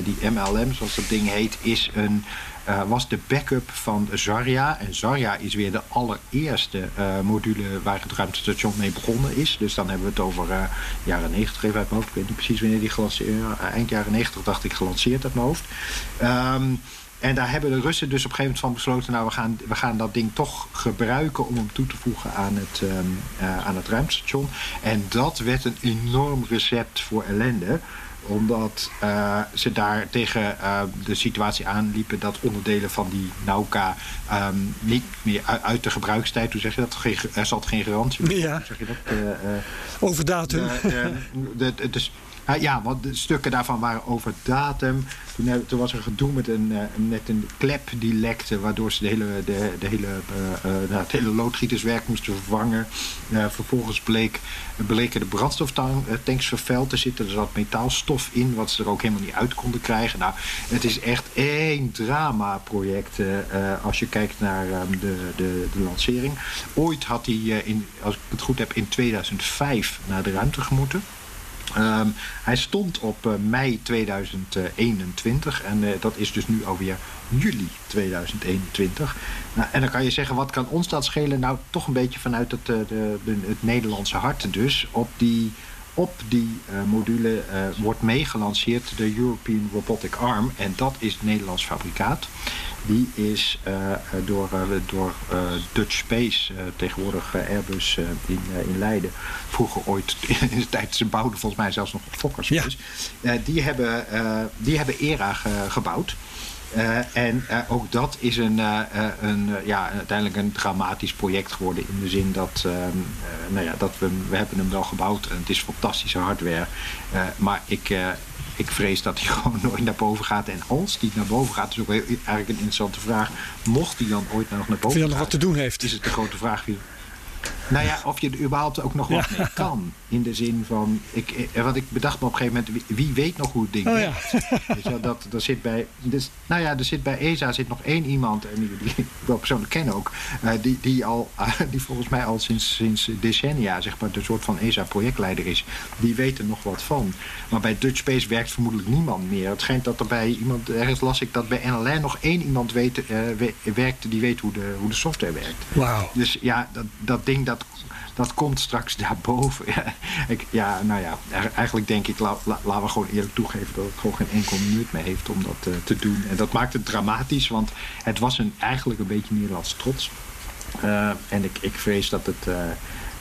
die MLM, zoals dat ding heet, is een, eh, was de backup van Zarya. En Zarya is weer de allereerste eh, module waar het ruimtestation mee begonnen is. Dus dan hebben we het over eh, jaren 90, even uit mijn hoofd. Ik weet niet precies wanneer die gelanceerd Eind jaren 90 dacht ik gelanceerd uit mijn hoofd. Ehm, en daar hebben de Russen dus op een gegeven moment van besloten... nou, we gaan, we gaan dat ding toch gebruiken om hem toe te voegen aan het, ehm, eh, aan het ruimtestation. En dat werd een enorm recept voor ellende omdat eh, ze daar tegen eh, de situatie aanliepen dat onderdelen van die Nauka ehm, niet meer uit, de gebruikstijd, hoe zeg je dat? Geen, er zat geen garantie. Ja. Hoe zeg je dat? Eh, Over datum. dus Ah, ja, want de stukken daarvan waren over datum. Toen, was er gedoe met een, met een klep die lekte, waardoor ze de hele, de, de hele, eh, eh, nou, het hele loodgieterswerk moesten vervangen. Vervolgens bleek, bleken de brandstoftanks vervuild te zitten. Er zat metaalstof in, wat ze er ook helemaal niet uit konden krijgen. Nou, het is echt één drama-project als je kijkt naar ehm, de, de, de lancering. Ooit had hij, in, als ik het goed heb, in 2005 naar de ruimte gemoeten. Ehm, hij stond op eh, mei 2021 en eh, dat is dus nu alweer juli 2021. Nou, en dan kan je zeggen, wat kan ons dat schelen? Nou, toch een beetje vanuit het, eh, de, de- het Nederlandse hart dus. Op die, op die module wordt meegelanceerd de European Robotic Arm. En dat is Nederlands fabrikaat. Die is eh, door, eh, door eh, Dutch Space, tegenwoordig Airbus in, in Leiden. Vroeger ooit, in de tijd, ze bouwden volgens mij zelfs nog op Fokker Space. Eh, die, hebben, die hebben ERA ge- gebouwd. En ook dat is een, een, ja, uiteindelijk een dramatisch project geworden. In de zin dat, nou ja, dat we, we hebben hem wel gebouwd en het is fantastische hardware. Maar ik, ik vrees dat hij gewoon nooit naar boven gaat. En als die naar boven gaat, is ook heel, eigenlijk een interessante vraag. Mocht hij dan ooit nog naar Of boven je dan nog gaan, wat te doen heeft. is het de grote vraag wie. Nou ja, of je er überhaupt ook nog wat mee kan. In de zin van. Ik, eh, want ik bedacht me op een gegeven moment. Wie, wie weet nog hoe het ding Oh werkt? Wel, dat, dat zit bij, dus, nou ja, er zit bij ESA zit nog één iemand, en die, die ik wel persoonlijk ken ook, eh, die, die, al, die volgens mij al sinds, sinds decennia zeg maar, de soort van ESA-projectleider is. Die weet er nog wat van. Maar bij Dutch Space werkt vermoedelijk niemand meer. Het schijnt dat er bij iemand, ergens las ik dat bij NLR nog één iemand weet, eh, we- werkt die weet hoe de, hoe de software werkt. Wauw. Dus ja, dat, dat ding dat, dat komt straks daarboven. Ja, ik, ja nou ja, eigenlijk denk ik, la- la- laten we gewoon eerlijk toegeven dat het gewoon geen enkel nut meer heeft om dat eh, te doen. En dat maakt het dramatisch, want het was een, eigenlijk een beetje Nederlands trots. Eh, en ik, ik vrees dat het, eh,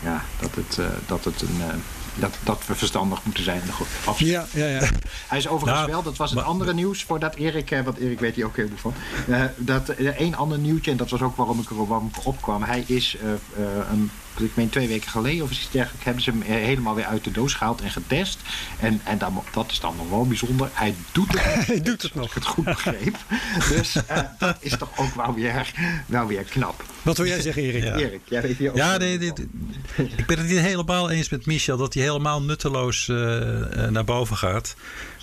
ja, dat het, eh, dat het een. eh, dat, dat we verstandig moeten zijn. Goed, absoluut. Ja, ja, ja. Hij is overigens Nou, wel, dat was het maar- andere nieuws voordat Erik, want Erik weet hier ook heel veel van. eh, dat één ander nieuwtje, en dat was ook waarom ik er waarom ik erop kwam. Hij is, eh, eh, een, ik meen twee weken geleden of iets dergelijks, hebben ze hem eh, helemaal weer uit de doos gehaald en getest. En, en dan, dat is dan nog wel bijzonder. Hij doet het Hij doet het nog. ik het goed begreep. Dus eh, dat is toch ook wel weer, wel weer knap. Wat wil jij zeggen, Erik? Ja. Erik, jij weet hier ook Ja, nee, dit- ik ben het niet helemaal eens met Michel dat hij helemaal nutteloos eh, eh, naar boven gaat.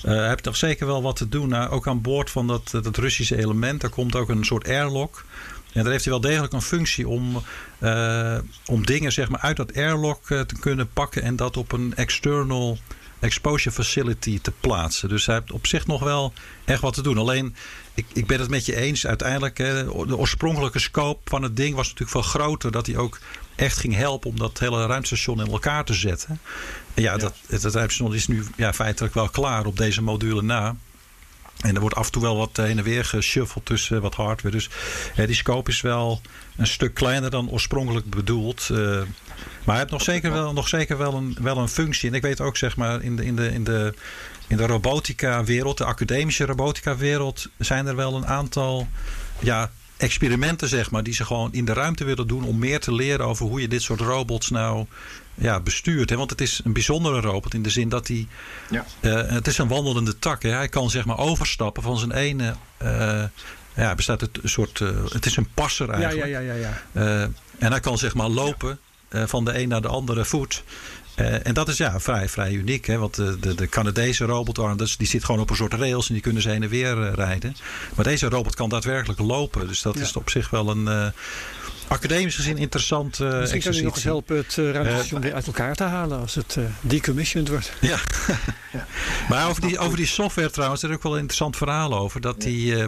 Eh, hij heeft nog zeker wel wat te doen. Nou, ook aan boord van dat, eh, dat Russische element, daar komt ook een soort airlock. En daar heeft hij wel degelijk een functie om, eh, om dingen zeg maar, uit dat airlock eh, te kunnen pakken en dat op een external exposure facility te plaatsen. Dus hij heeft op zich nog wel echt wat te doen. Alleen, ik, ik ben het met je eens. Uiteindelijk, hè, de oorspronkelijke scope van het ding was natuurlijk veel groter. Dat hij ook echt ging helpen om dat hele ruimtestation in elkaar te zetten. En ja, Dat, het, het ruimtestation is nu ja, feitelijk wel klaar op deze module na. En er wordt af en toe wel wat heen en weer geshuffeld tussen wat hardware. Dus hè, die scope is wel een stuk kleiner dan oorspronkelijk bedoeld. Eh, maar hij heeft nog zeker wel, nog zeker wel, een, wel een functie. En ik weet ook, zeg maar, in de, in de, in de, in de robotica-wereld, de academische robotica-wereld, zijn er wel een aantal ja, experimenten, zeg maar, die ze gewoon in de ruimte willen doen om meer te leren over hoe je dit soort robots nou ja, bestuurt. Hè? Want het is een bijzondere robot in de zin dat hij. Ja. eh, het is een wandelende tak. Hè? Hij kan zeg maar overstappen van zijn ene. eh, ja, bestaat het een soort. eh, het is een passer Ja, eigenlijk. ja, ja, ja. ja. Eh, en hij kan zeg maar lopen eh, van de een naar de andere voet. En dat is ja, vrij, vrij uniek. Hè? Want de, de, de Canadese robotarm, die zit gewoon op een soort rails en die kunnen ze heen en weer rijden. Maar deze robot kan daadwerkelijk lopen. Dus dat Ja. is op zich wel een academisch gezien interessant eh Misschien kan hij nog eens helpen het uh, ruimtestation weer uit elkaar te halen als het eh, decommissioned wordt. Ja. maar over die, over die software trouwens, er is ook wel een interessant verhaal over. Dat die, eh,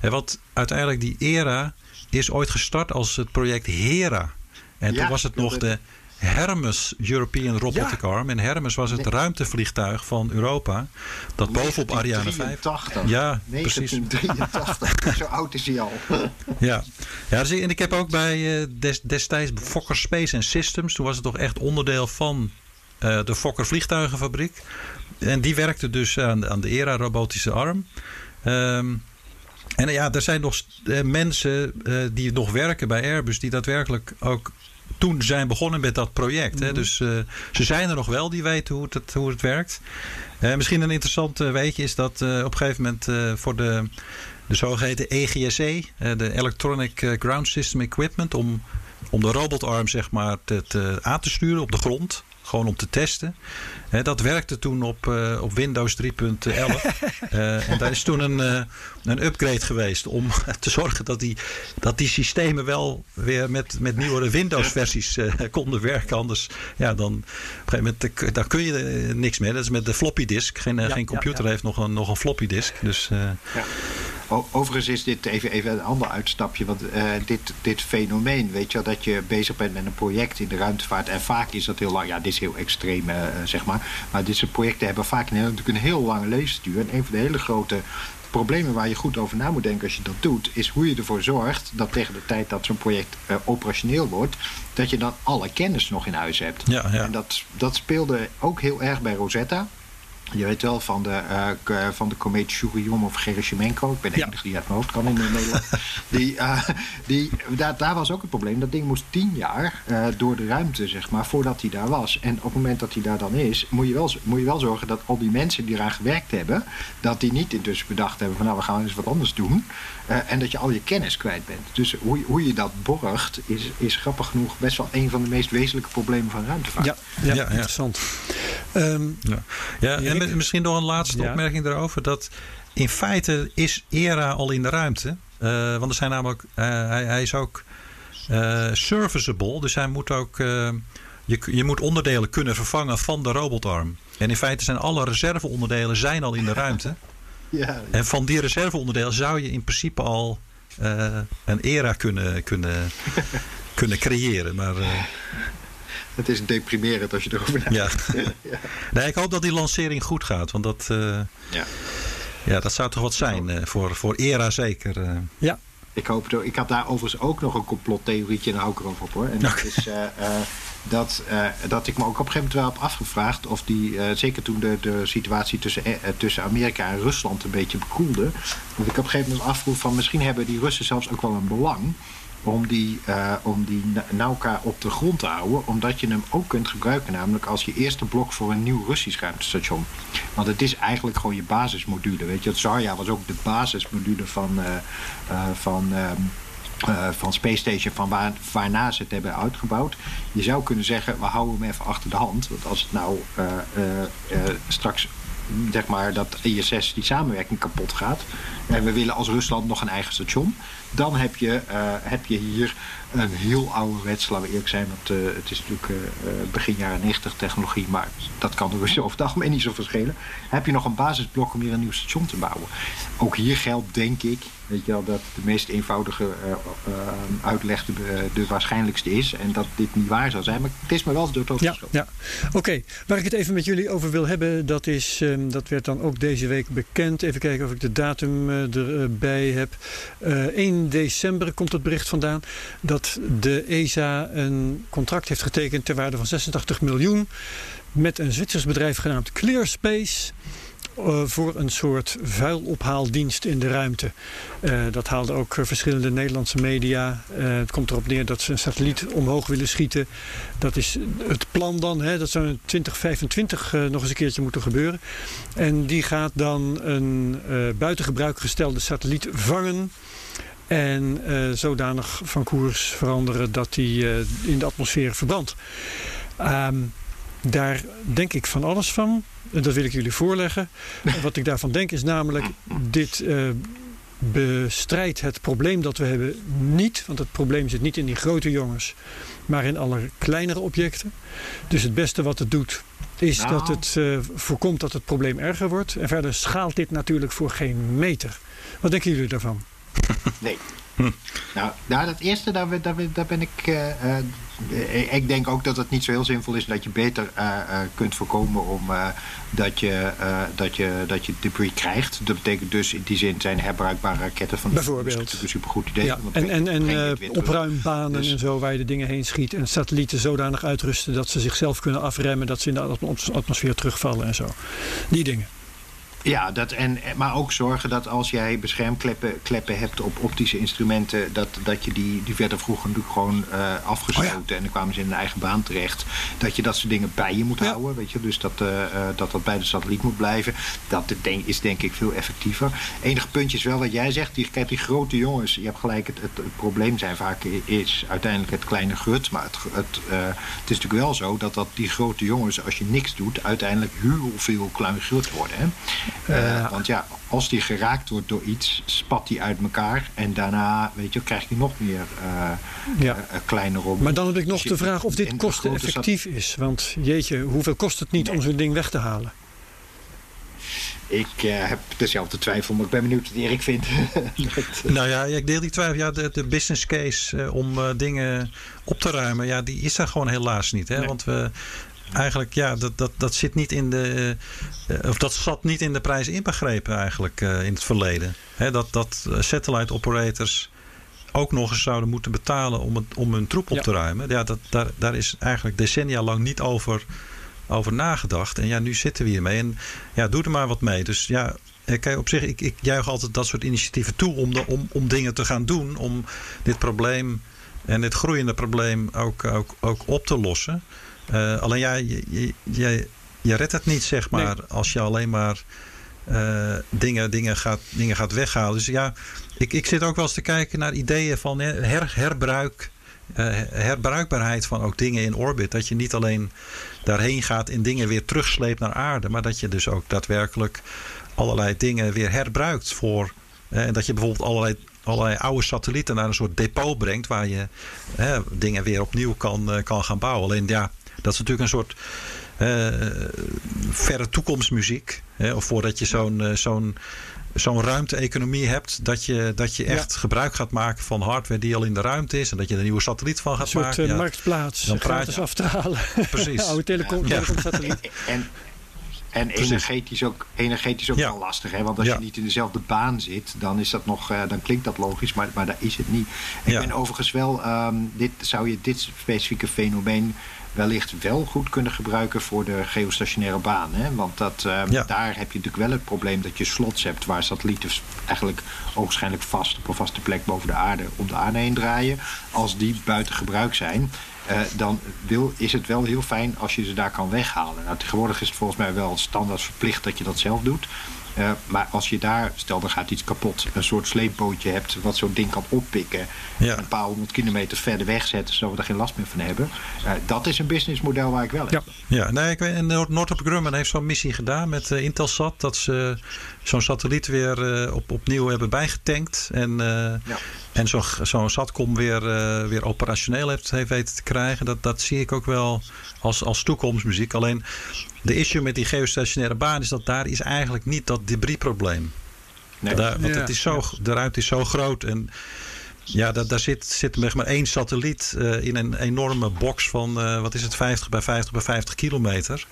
hè, wat uiteindelijk die ERA is ooit gestart als het project HERA. En Ja, toen was het nog de Hermes European Robotic Arm. En Hermes was het ruimtevliegtuig van Europa. Dat bovenop Ariane 5. 1983. Ja, precies. 1983. Zo oud is hij al. Ja, ja dus ik- en ik heb ook bij eh, des, destijds Fokker Space and Systems. Toen was het toch echt onderdeel van eh, de Fokker vliegtuigenfabriek. En die werkte dus aan, aan de ERA robotische arm. Ehm, en ja, er zijn nog eh, mensen die nog werken bij Airbus die daadwerkelijk ook toen zijn begonnen met dat project. Hè? Dus eh, ze zijn er nog wel, die weten hoe het, hoe het werkt. Eh, misschien een interessant eh, weetje is dat op een gegeven moment voor de, de zogeheten EGSE, eh, de Electronic Ground System Equipment, om, om de robotarm zeg maar te, te- aan te sturen op de grond. Gewoon om te testen. Dat werkte toen op, eh, op Windows 3.11. Eh, en daar is toen een, eh, een upgrade geweest om te zorgen dat die, dat die systemen wel weer met, met nieuwere Windows-versies konden werken. Anders, ja, dan, op een gegeven moment, daar kun je niks meer. Dat is met de floppy disk. Geen, Ja, geen computer ja, ja. heeft nog een, nog een floppy disk. Dus O- Overigens is dit even, even een ander uitstapje. Want eh, dit, dit fenomeen, weet je wel, dat je bezig bent met een project in de ruimtevaart. En vaak is dat heel lang. Ja, dit is heel extreem, eh, zeg maar. Maar dit soort projecten hebben vaak een, natuurlijk een heel lange levensduur. En een van de hele grote problemen waar je goed over na moet denken als je dat doet, is hoe je ervoor zorgt dat tegen de tijd dat zo'n project eh, operationeel wordt, dat je dan alle kennis nog in huis hebt. Ja, ja. En dat, dat speelde ook heel erg bij Rosetta. Je weet wel van de, k- van de komeet Churyumov of Gerasimenko. Ik ben de Ja. enige die uit mijn hoofd kan in Nederland. die, eh, die, daar, daar was ook het probleem. Dat ding moest tien jaar door de ruimte, zeg maar, voordat hij daar was. En op het moment dat hij daar dan is, moet je, wel, moet je wel zorgen dat al die mensen die eraan gewerkt hebben, dat die niet intussen bedacht hebben van nou, we gaan eens wat anders doen. Eh, en dat je al je kennis kwijt bent. Dus hoe, je- hoe je dat borgt, is, is grappig genoeg best wel een van de meest wezenlijke problemen van ruimtevaart. Ja, ja, ja. interessant. Ehm, Ja, ja en misschien nog een laatste Ja. opmerking daarover. Dat in feite is ERA al in de ruimte. Eh, want er zijn namelijk, eh, hij, hij is ook eh, serviceable. Dus hij moet ook, eh, je, je moet onderdelen kunnen vervangen van de robotarm. En in feite zijn alle reserveonderdelen zijn al in de ruimte. Ja, En van die reserveonderdelen zou je in principe al eh, een ERA kunnen, kunnen, kunnen creëren. Maar eh, het is deprimerend als je erover nadenkt. ja. Nee, ik hoop dat die lancering goed gaat. Want dat, eh, Ja. ja, dat zou toch wat zijn eh, voor, voor ERA zeker. eh. ja, Ik, hoop ik had daar overigens ook nog een complottheorietje en daar hou ik erover op hoor. En dat is eh, eh, dat, eh, dat ik me ook op een gegeven moment wel heb afgevraagd of die, eh, zeker toen de, de situatie tussen, eh, tussen Amerika en Rusland een beetje bekoelde, dat ik op een gegeven moment afvroeg van misschien hebben die Russen zelfs ook wel een belang om die, om die na- Nauka op de grond te houden. Omdat je hem ook kunt gebruiken, namelijk als je eerste blok voor een nieuw Russisch ruimtestation. Want het is eigenlijk gewoon je basismodule. Weet je, het Zarya was ook de basismodule van, van, ehm, eh, van Space Station, van waar, waarna ze het hebben uitgebouwd. Je zou kunnen zeggen, we houden hem even achter de hand. Want als het nou eh, eh, straks zeg maar, dat ISS die samenwerking kapot gaat. En we willen als Rusland nog een eigen station. Dan heb je, heb je hier een heel ouderwets, laten we eerlijk zijn. Want eh, het is natuurlijk eh, eh, begin jaren 90 technologie. Maar dat kan de Russen over het algemeen niet zo verschillen. Heb je nog een basisblok om hier een nieuw station te bouwen. Ook hier geldt denk ik. Weet je wel, dat de meest eenvoudige uitleg de, de waarschijnlijkste is. En dat dit niet waar zou zijn. Maar het is me wel door het hoofd Ja, ja. oké. Waar ik het even met jullie over wil hebben, dat is, ehm, dat werd dan ook deze week bekend. Even kijken of ik de datum erbij heb. Eh 1 december komt het bericht vandaan dat de ESA een contract heeft getekend ter waarde van 86 miljoen met een Zwitsers bedrijf genaamd Clearspace. eh, voor een soort vuilophaaldienst in de ruimte. Eh, dat haalden ook eh, verschillende Nederlandse media. Het komt erop neer dat ze een satelliet omhoog willen schieten. Dat is het plan dan. Hè, dat zou in 2025 eh, nog eens een keertje moeten gebeuren. En die gaat dan een buiten gebruik gestelde satelliet vangen. En eh, zodanig van koers veranderen dat die eh, in de atmosfeer verbrandt. Ehm, daar denk ik van alles van. En dat wil ik jullie voorleggen. Wat ik daarvan denk is namelijk... dit eh, bestrijdt het probleem dat we hebben niet. Want het probleem zit niet in die grote jongens... maar in alle kleinere objecten. Dus het beste wat het doet... is Nou. dat het voorkomt dat het probleem erger wordt. En verder schaalt dit natuurlijk voor geen meter. Wat denken jullie daarvan? Nee. Nou, nou, dat eerste, daar, ben- daar, ben- daar ben ik. eh, eh, ik denk ook dat het niet zo heel zinvol is dat je beter eh, kunt voorkomen om dat, je, dat, je, dat je debris krijgt. Dat betekent dus in die zin zijn herbruikbare raketten van. Bijvoorbeeld. Een supergoed idee. Ja, en, en, en opruimbanen Dus- en zo waar je de dingen heen schiet. En satellieten zodanig uitrusten dat ze zichzelf kunnen afremmen. Dat ze in de atmos- atmosfeer terugvallen en zo. Die dingen. Ja, dat, en, maar ook zorgen dat als jij beschermkleppen kleppen hebt op optische instrumenten, dat, dat je die, die werden vroeger natuurlijk gewoon uh, afgesloten en dan kwamen ze in een eigen baan terecht. Dat je dat soort dingen bij je moet houden, weet je, dus dat, uh, dat dat bij de satelliet moet blijven. Dat is denk ik veel effectiever. Enige puntje is wel wat jij zegt, die, kijk, die grote jongens, je hebt gelijk, het, het, het probleem zijn vaak is uiteindelijk het kleine grut, maar het, het, het is natuurlijk wel zo dat, dat die grote jongens, als je niks doet, uiteindelijk heel veel klein grut worden. Hè? Uh, want ja, als die geraakt wordt door iets, spat die uit elkaar. En daarna, weet je, krijg je nog meer uh, ja. uh, kleine rommel. Maar dan heb ik nog dus de vraag of dit kosteneffectief is. Want jeetje, hoeveel kost het niet nee. om zo'n ding weg te halen? Ik uh, heb dezelfde twijfel, maar ik ben benieuwd wat Erik vindt. dat, nou ja, ik deel die twijfel. Ja, de, de business case uh, om uh, dingen op te ruimen, ja, die is er gewoon helaas niet. Hè? Nee. Want we, eigenlijk, ja, dat, dat, dat zit niet in de. Uh, of dat zat niet in de prijs inbegrepen eigenlijk uh, in het verleden. He, dat, dat satellite operators ook nog eens zouden moeten betalen om, het, om hun troep op ja. te ruimen. Ja, dat, daar, daar is eigenlijk decennia lang niet over, over nagedacht. En ja, nu zitten we hiermee. En ja, doe er maar wat mee. Dus ja, kijk, op zich, ik, ik juich altijd dat soort initiatieven toe om, de, om, om dingen te gaan doen. Om dit probleem en dit groeiende probleem ook, ook, ook op te lossen. Uh, alleen ja, je, je, redt het niet, zeg maar, nee. als je alleen maar uh, dingen, dingen, gaat, dingen gaat weghalen. Dus ja, ik, ik zit ook wel eens te kijken naar ideeën van her, herbruik. Uh, herbruikbaarheid van ook dingen in orbit. Dat je niet alleen daarheen gaat en dingen weer terugsleept naar aarde. Maar dat je dus ook daadwerkelijk allerlei dingen weer herbruikt voor. en dat je bijvoorbeeld allerlei allerlei oude satellieten naar een soort depot brengt. Waar je dingen weer opnieuw kan, kan gaan bouwen. Alleen ja, dat is natuurlijk een soort uh, verre toekomstmuziek. Hè, of voordat je zo'n uh, zo'n zo'n ruimte-economie hebt, dat je, dat je echt ja. gebruik gaat maken van hardware die al in de ruimte is en dat je er een nieuwe satelliet van gaat een soort, maken. Een ja. marktplaats, dan gratis je, af te halen. Precies. oude telecom, ja. telecomsatelliet. en, en energetisch ook, energetisch ook ja. wel lastig. Hè? Want als ja. je niet in dezelfde baan zit, dan, is dat nog, uh, dan klinkt dat logisch, maar, maar daar is het niet. Ik ja. ben overigens wel, um, dit, zou je dit specifieke fenomeen wellicht wel goed kunnen gebruiken voor de geostationaire baan. Hè? Want dat, ja. daar heb je natuurlijk wel het probleem dat je slots hebt waar satellieten eigenlijk ogenschijnlijk vast op een vaste plek boven de aarde om de aarde heen draaien. Als die buiten gebruik zijn, uh, dan wil, is het wel heel fijn als je ze daar kan weghalen. Nou, tegenwoordig is het volgens mij wel standaard verplicht dat je dat zelf doet. Uh, maar als je daar, stel er gaat iets kapot, een soort sleepbootje hebt wat zo'n ding kan oppikken. Ja. En een paar honderd kilometer verder wegzetten zodat we er geen last meer van hebben. Uh, dat is een businessmodel waar ik wel ja. heb. Ja, nee, ik weet, en Northrop Grumman heeft zo'n missie gedaan met uh, Intelsat. Dat ze zo'n satelliet weer op, opnieuw hebben bijgetankt. En, ja. en zo'n zo satcom weer, weer operationeel heeft, heeft weten te krijgen. Dat, dat zie ik ook wel als, als toekomstmuziek. Alleen de issue met die geostationaire baan is dat daar is eigenlijk niet dat debrisprobleem. Nee. Daar, want ja. het is zo, de ruimte is zo groot en ja, daar, daar zit, zit maar één satelliet uh, in een enorme box van, uh, wat is het, 50 bij 50 bij 50 kilometer.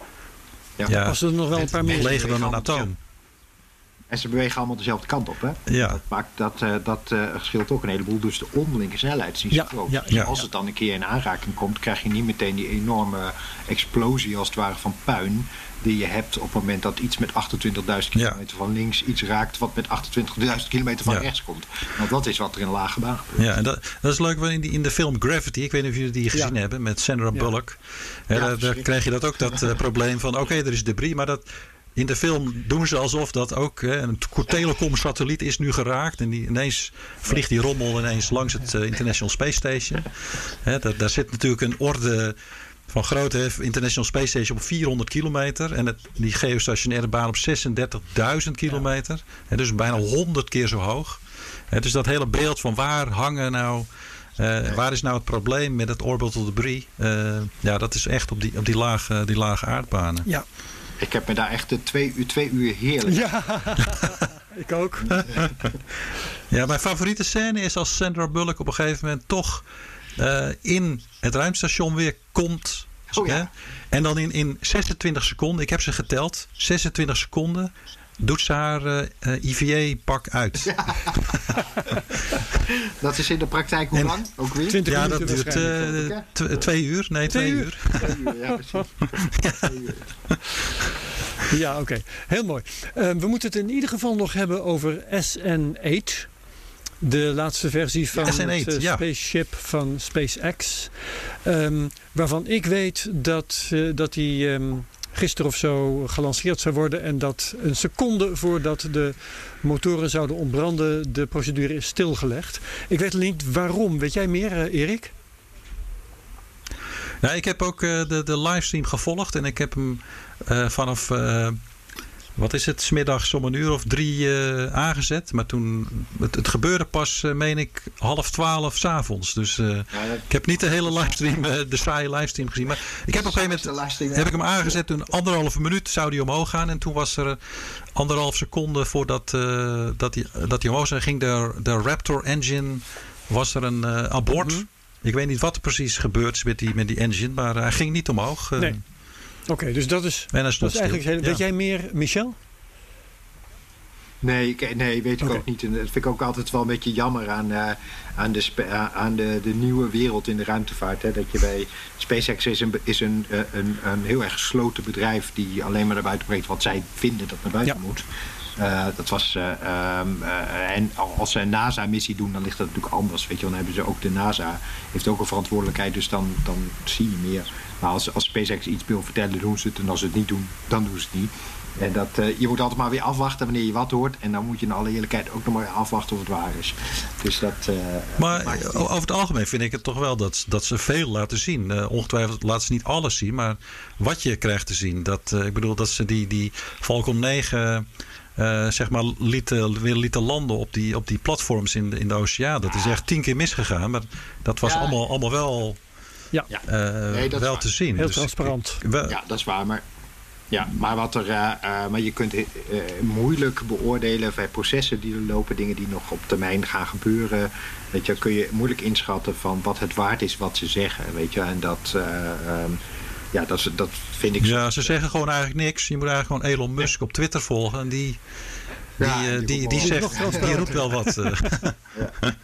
Ja, ja was er nog wel een paar meer. Leger dan een atoom. En ze bewegen allemaal dezelfde kant op. Hè? Ja. Dat, maakt, dat, uh, dat uh, scheelt ook een heleboel. Dus de onderlinge snelheid is niet ja, zo groot. Ja, dus ja, als het dan een keer in aanraking komt, krijg je niet meteen die enorme explosie als het ware van puin. Die je hebt op het moment dat iets met 28.000 kilometer van links iets raakt wat met 28.000 kilometer van rechts komt. Want dat is wat er in lage baan gebeurt. Ja, en dat, dat is leuk in, die, in de film Gravity. Ik weet niet of jullie die gezien hebben met Sandra Bullock. Ja. daar, daar krijg je dat ook dat uh, probleem van oké, okay, er is debris, maar dat in de film doen ze alsof dat ook hè, een telecom-satelliet is nu geraakt. En die, ineens vliegt die rommel ineens langs het uh, International Space Station. Hè, daar, daar zit natuurlijk een orde van grootte. International Space Station op 400 kilometer. En het, die geostationaire baan op 36.000 kilometer. Hè, dus bijna 100 keer zo hoog. Hè, dus dat hele beeld van waar hangen nou... Uh, waar is nou het probleem met het orbital debris? Uh, ja, dat is echt op die, op die, lage, die lage aardbanen. Ja. Ik heb me daar echt twee uur, twee uur heerlijk. Ja, ik ook. ja, mijn favoriete scène is als Sandra Bullock op een gegeven moment toch uh, in het ruimstation weer komt. Oh, ja. En dan in, in 26 seconden, ik heb ze geteld, 26 seconden doet ze haar uh, uh, IVA-pak uit. Ja. dat is in de praktijk hoe en, lang? Ook weer? 20 ja, dat duurt uh, twee uur. Nee, twee, twee uur. uur. Twee uur, ja precies. ja. Twee uur. Ja, oké. Heel mooi. Uh, we moeten het in ieder geval nog hebben over SN8. De laatste versie van Ja, SN8, het uh, ja. spaceship van SpaceX. Um, waarvan ik weet dat, uh, dat die um, gisteren of zo gelanceerd zou worden. En dat een seconde voordat de motoren zouden ontbranden, de procedure is stilgelegd. Ik weet niet waarom. Weet jij meer, uh, Erik? Ja, ik heb ook uh, de, de livestream gevolgd en ik heb hem uh, vanaf, wat is het, smiddags om een uur of drie aangezet. Maar toen, het, het gebeurde pas, meen ik, half twaalf s'avonds. Dus ja, dat... ik heb niet de hele livestream, de saaie livestream gezien. Maar ik heb op een gegeven moment, heb ik hem aangezet, toen anderhalve minuut zou die omhoog gaan. En toen was er anderhalf seconde voordat dat die, dat die omhoog ging de, de Raptor engine, was er een abort. Mm -hmm. Ik weet niet wat er precies gebeurd is met die, met die engine, maar hij ging niet omhoog. Nee. Oké, okay, dus dat is, dat is eigenlijk. Heel, ja. Weet jij meer, Michel? Nee, ik, nee, weet ik okay. ook niet. En dat vind ik ook altijd wel een beetje jammer aan, uh, aan, de, aan de, de nieuwe wereld in de ruimtevaart. Hè? Dat je bij SpaceX is, een, is een, een, een heel erg gesloten bedrijf die alleen maar naar buiten brengt wat zij vinden dat naar buiten ja. moet. Uh, dat was, uh, um, uh, en als ze een NASA-missie doen, dan ligt dat natuurlijk anders. Weet je, dan hebben ze ook de NASA, heeft ook een verantwoordelijkheid, dus dan, dan zie je meer. Maar als, als SpaceX iets wil vertellen, doen ze het. En als ze het niet doen, dan doen ze het niet. En dat, je moet altijd maar weer afwachten wanneer je wat hoort. En dan moet je in alle eerlijkheid ook nog maar afwachten of het waar is. Dus dat. maar dat over het algemeen vind ik het toch wel dat, dat ze veel laten zien. ongetwijfeld laten ze niet alles zien, maar wat je krijgt te zien. Dat, ik bedoel dat ze die, die Falcon 9. Uh, zeg maar lieten, weer lieten landen op die, op die platforms in de, in de oceaan. Dat is echt tien keer misgegaan. Maar dat was ja. allemaal, allemaal wel, ja. Uh, nee, wel te zien. Heel dus transparant. Ik, wel, ja, dat is waar. Maar, ja, maar, wat er, uh, maar je kunt moeilijk beoordelen bij processen die er lopen. Dingen die nog op termijn gaan gebeuren. Weet je, kun je moeilijk inschatten van wat het waard is wat ze zeggen. Weet je, en dat... Um, ja, dat, dat vind ik... Ja, ze zeggen gewoon eigenlijk niks. Je moet eigenlijk gewoon Elon Musk op Twitter volgen. En die, ja, die, die, die, zegt, die roept wel wat. ja,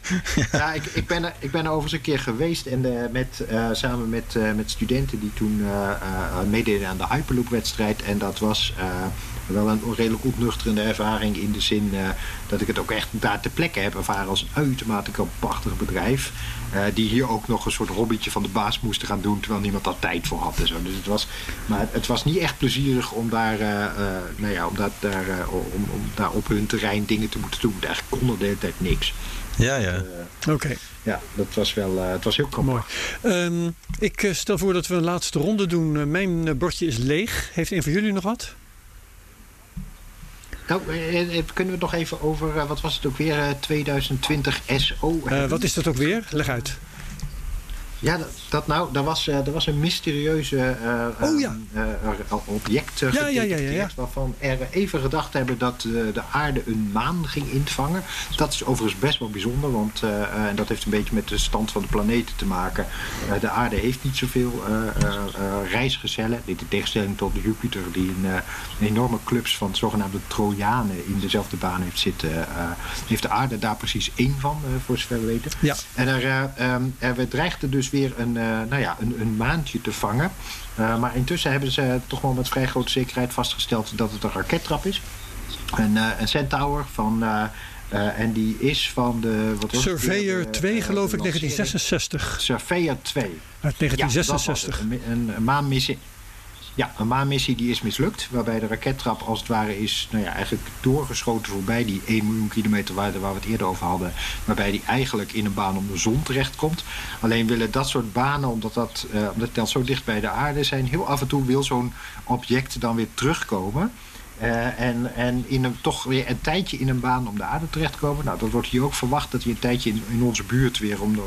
ja ik, ik, ben er, ik ben er overigens een keer geweest. En uh, met, uh, samen met, uh, met studenten die toen uh, meededen aan de Hyperloop-wedstrijd. En dat was wel een redelijk ontnuchterende ervaring in de zin uh, dat ik het ook echt daar ter plekke heb ervaren als een uitermate prachtig bedrijf. Uh, die hier ook nog een soort hobbytje van de baas moesten gaan doen terwijl niemand daar tijd voor had en zo. Dus het was, maar het was niet echt plezierig om daar, uh, nou ja, om, dat, daar, om, om daar op hun terrein dingen te moeten doen. Eigenlijk kon er de hele tijd niks. Ja, ja. Oké. Okay. Ja, dat was wel, het was heel mooi. Um, ik stel voor dat we een laatste ronde doen. mijn bordje is leeg. Heeft een van jullie nog wat? Nou, kunnen we het nog even over, wat was het ook weer, 2020 SO? Uh, wat is dat ook weer? Leg uit. Ja, dat, dat nou, daar was, er was een mysterieuze uh, oh, ja. uh, object ja, ja, ja, ja, waarvan er even gedacht hebben dat de aarde een maan ging intvangen. Dat is overigens best wel bijzonder, want en dat heeft een beetje met de stand van de planeten te maken. de aarde heeft niet zoveel reisgezellen, dit in tegenstelling tot Jupiter, die een, een enorme clubs van zogenaamde Trojanen in dezelfde baan heeft zitten. heeft de aarde daar precies één van, voor zover we weten. Ja. En er, um, er dreigde dus weer een, uh, nou ja, een, een maandje te vangen. Uh, maar intussen hebben ze toch wel met vrij grote zekerheid vastgesteld dat het een rakettrap is. Een, een Centaur van. en die is van de. Wat was Surveyor het, 2, geloof ik, 1966. Surveyor 2. Uit 1966. Ja, een, een maanmissie. Ja, een maanmissie die is mislukt. Waarbij de rakettrap als het ware is nou ja, eigenlijk doorgeschoten voorbij die 1 miljoen kilometer waarde waar we het eerder over hadden. Waarbij die eigenlijk in een baan om de zon terechtkomt. Alleen willen dat soort banen, omdat dat, uh, omdat dat zo dicht bij de aarde zijn, heel af en toe wil zo'n object dan weer terugkomen. Uh, en en in een, toch weer een tijdje in een baan om de aarde terechtkomen. Nou, dat wordt hier ook verwacht dat hij een tijdje in, in onze buurt weer om de,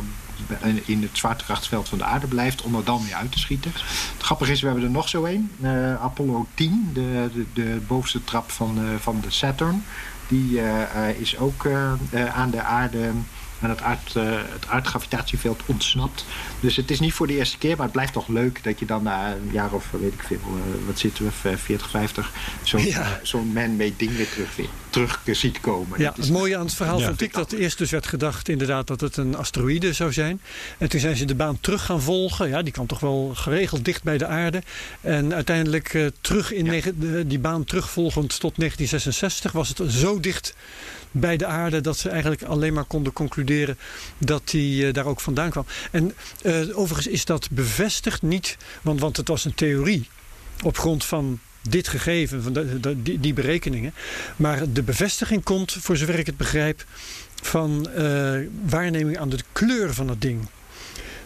in het zwaartekrachtsveld van de aarde blijft om er dan weer uit te schieten. Het grappige is, we hebben er nog zo een. Uh, Apollo 10, de, de, de, bovenste trap van, uh, van de Saturn. Die uh, is ook aan de aarde aan het, aard, uh, het aardgravitatieveld ontsnapt. Dus het is niet voor de eerste keer, maar het blijft toch leuk dat je dan na een jaar of weet ik veel, uh, wat zitten we, 40, 50, zo'n ja. uh, zo man-made ding weer terug, weer, terug ziet komen. Ja, het mooie aan het verhaal Ja. vond ik dat eerst dus werd gedacht inderdaad dat het een asteroïde zou zijn. En toen zijn ze de baan terug gaan volgen. Ja, die kwam toch wel geregeld dicht bij de aarde. En uiteindelijk eh, terug in die baan terugvolgend tot 1966 was het zo dicht bij de aarde dat ze eigenlijk alleen maar konden concluderen dat die eh, daar ook vandaan kwam. En eh, overigens is dat bevestigd niet, want, want het was een theorie op grond van dit gegeven, van de- de- die, die berekeningen. Maar de bevestiging komt, voor zover ik het begrijp, van eh, waarneming aan de kleur van het ding.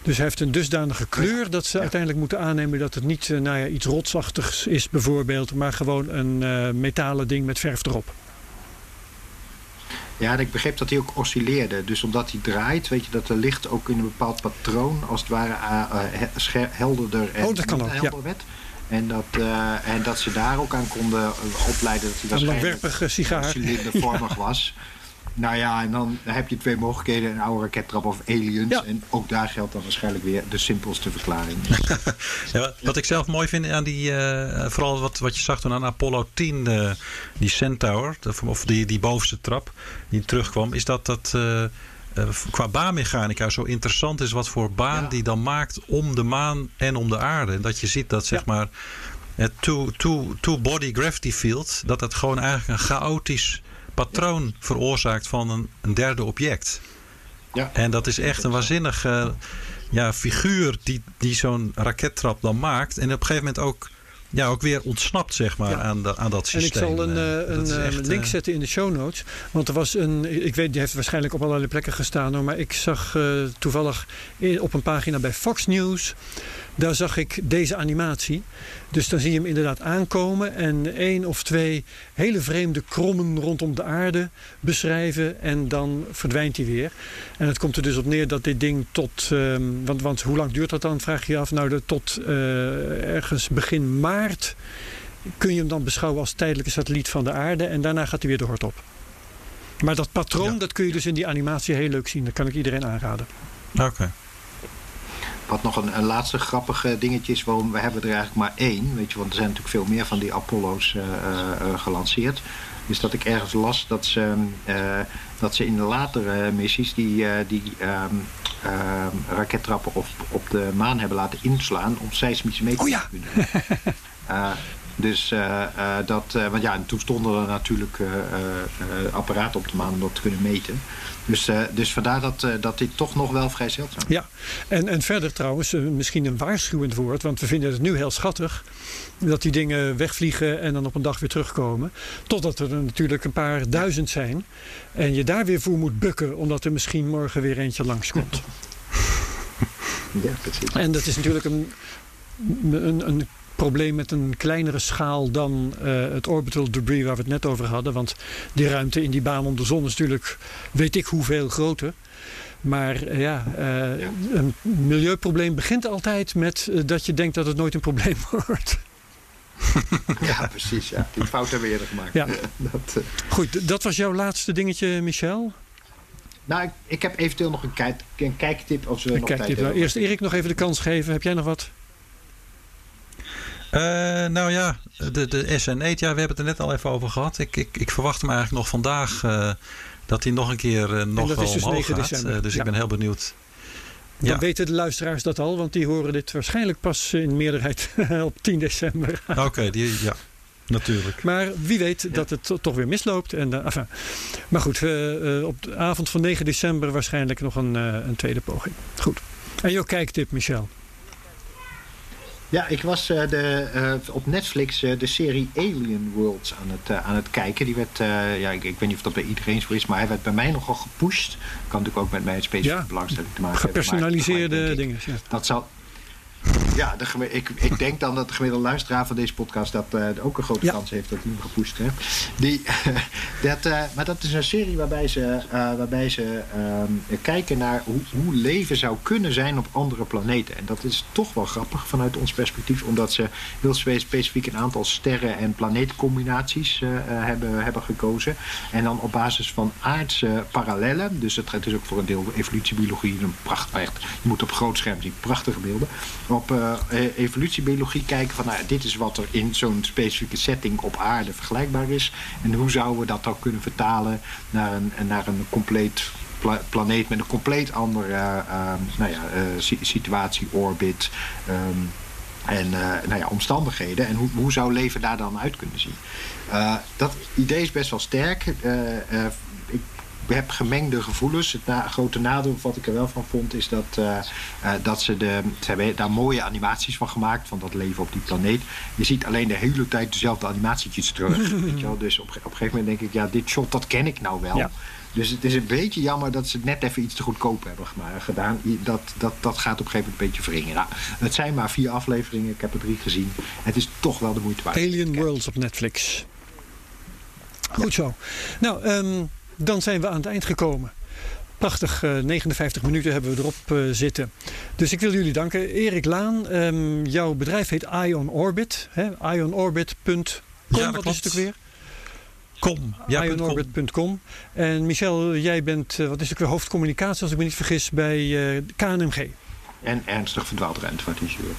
Dus hij heeft een dusdanige kleur dat ze uiteindelijk moeten aannemen dat het niet nou ja, iets rotsachtigs is bijvoorbeeld, maar gewoon een metalen ding met verf erop. Ja, en ik begreep dat hij ook oscilleerde. Dus omdat hij draait, weet je dat er licht ook in een bepaald patroon, als het ware, scher- helderder en Oh, dat kan ja. helder werd. En dat, eh, en dat ze daar ook aan konden opleiden dat hij Een waarschijnlijk langwerpige sigaar. cilindervormig was. Nou ja, en dan heb je twee mogelijkheden: een oude rakettrap of aliens. Ja. En ook daar geldt dan waarschijnlijk weer de simpelste verklaring. Ja, wat- ik zelf mooi vind aan die, eh, vooral wat, wat je zag toen aan Apollo 10, eh, die Centaur, of die, die bovenste trap die terugkwam, is dat dat eh, qua baanmechanica zo interessant is wat voor baan Ja. die dan maakt om de maan en om de aarde. En dat je ziet dat zeg maar het two- two- two-body gravity field, dat het gewoon eigenlijk een chaotisch patroon veroorzaakt van een, een derde object. Ja. En dat is echt een waanzinnige ja, figuur die, die zo'n rakettrap dan maakt. En op een gegeven moment ook, ja, ook weer ontsnapt zeg maar, Ja. aan, de, aan dat En systeem. ik zal een, Eh, eh, een eh, echt, link zetten in de show notes. Want er was een, ik weet, die heeft waarschijnlijk op allerlei plekken gestaan. hoor, Maar ik zag toevallig op een pagina bij Fox News. Daar zag ik deze animatie. Dus dan zie je hem inderdaad aankomen. En één of twee hele vreemde krommen rondom de aarde beschrijven. En dan verdwijnt hij weer. En het komt er dus op neer dat dit ding tot. ehm, want, want hoe lang duurt dat dan? Vraag je je af. Nou, de, tot eh, ergens begin maart kun je hem dan beschouwen als tijdelijke satelliet van de aarde. En daarna gaat hij weer de hort op. Maar dat patroon, Ja. dat kun je dus in die animatie heel leuk zien. Dat kan ik iedereen aanraden. Oké. Wat nog een, een laatste grappig eh, dingetje is, waarom we hebben er eigenlijk maar één. Weet je, want er zijn natuurlijk veel meer van die Apollo's eh, eh, eh, gelanceerd. Is dat ik ergens las dat ze, eh, dat ze in de latere missies die, die ehm, ehm, rakettrappen op, op de maan hebben laten inslaan om seismische metingen Oh ja. te kunnen dus eh, dat, want ja, en toen stonden er natuurlijk apparaten op de maan om dat te kunnen meten. Dus, eh, dus vandaar dat, eh, dat dit toch nog wel vrij zeldzaam is. Ja, en, en verder trouwens, eh, misschien een waarschuwend woord. Want we vinden het nu heel schattig dat die dingen wegvliegen en dan op een dag weer terugkomen. Totdat er natuurlijk een paar duizend zijn. En je daar weer voor moet bukken, omdat er misschien morgen weer eentje langskomt. Ja, precies. En dat is natuurlijk een, een, een probleem met een kleinere schaal dan eh, het orbital debris waar we het net over hadden. Want die ruimte in die baan om de zon is natuurlijk weet ik hoeveel groter. Maar eh, ja, eh, Ja. een milieuprobleem begint altijd met dat je denkt dat het nooit een probleem wordt. Ja, precies. Ja. Die fout hebben we eerder gemaakt. Ja. Dat, Goed, dat was jouw laatste dingetje, Michel. nou, ik, ik heb eventueel nog een, kijk, een kijktip als we nog Kijk, tijd dit, hebben. eerst Erik nog even de kans geven. Heb jij nog wat? Eh, nou ja, de, de SN8, ja, we hebben het er net al even over gehad. Ik, ik, ik verwacht hem eigenlijk nog vandaag eh, dat hij nog een keer eh, nog wel is dus omhoog 9 gaat. december. Dus Ja. ik ben heel benieuwd. Dan Ja. weten de luisteraars dat al, want die horen dit waarschijnlijk pas in meerderheid op 10 december. Oké, die ja, natuurlijk. Maar wie weet dat het to- toch weer misloopt. En, enfin. Maar goed, op de avond van 9 december waarschijnlijk nog een, een tweede poging. Goed. En jouw kijktip, Michel. Ja, ik was eh, de, eh, op Netflix eh, de serie Alien Worlds aan het, aan het kijken. Die werd, ja, ik, ik weet niet of dat bij iedereen zo is, maar hij werd bij mij nogal gepusht. Kan natuurlijk ook met mijn specifieke Ja. belangstelling te maken hebben. Gepersonaliseerde dingen. Ja. Dat zal. Ja, de, ik, ik denk dan dat de gemiddelde luisteraar van deze podcast dat eh, ook een grote Ja. kans heeft dat hij hem gepusht heeft. Die, dat, eh, maar dat is een serie waarbij ze, eh, waarbij ze ehm, kijken naar hoe, hoe leven zou kunnen zijn op andere planeten. En dat is toch wel grappig vanuit ons perspectief, omdat ze heel spe- specifiek een aantal sterren- en planeetcombinaties hebben, hebben gekozen. En dan op basis van aardse parallellen, dus het, het is ook voor een deel evolutiebiologie, een pracht, je moet op groot scherm zien, prachtige beelden. Op, eh, uh, evolutiebiologie kijken van nou, dit is wat er in zo'n specifieke setting op aarde vergelijkbaar is. En hoe zouden we dat dan kunnen vertalen naar een, naar een compleet planeet met een compleet andere uh, nou ja, situatie, orbit. Um, en nou ja, omstandigheden. En hoe, hoe zou leven daar dan uit kunnen zien? dat idee is best wel sterk. Heb gemengde gevoelens. Het na, grote nadeel wat ik er wel van vond is dat, uh, uh, dat ze de. Ze hebben daar mooie animaties van gemaakt, van dat leven op die planeet. Je ziet alleen de hele tijd dezelfde animatietjes terug. weet je wel? Dus op, op een gegeven moment denk ik, ja, dit shot dat ken ik nou wel. Ja. Dus het is een beetje jammer dat ze het net even iets te goedkoop hebben gedaan. Dat, dat, dat gaat op een gegeven moment een beetje wringen. Nou, het zijn maar vier afleveringen. Ik heb er drie gezien. Het is toch wel de moeite waard. Alien Worlds op Netflix. Goed zo. Nou, um, dan zijn we aan het eind gekomen. Prachtig, uh, 59 minuten hebben we erop uh, zitten. Dus ik wil jullie danken. Erik Laan, um, jouw bedrijf heet Ion Orbit. ionorbit.com, ja, wat is het ook weer? Com. Ja, ionorbit.com. En Michel, jij bent, uh, wat is het weer, hoofdcommunicatie, als ik me niet vergis, bij KNMG. En ernstig verdwaald renteadviseur.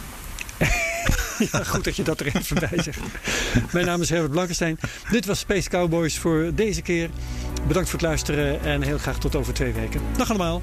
Ja, goed dat je dat er even bij zegt. Mijn naam is Herbert Blankenstein. Dit was Space Cowboys voor deze keer. Bedankt voor het luisteren en heel graag tot over twee weken. Dag allemaal.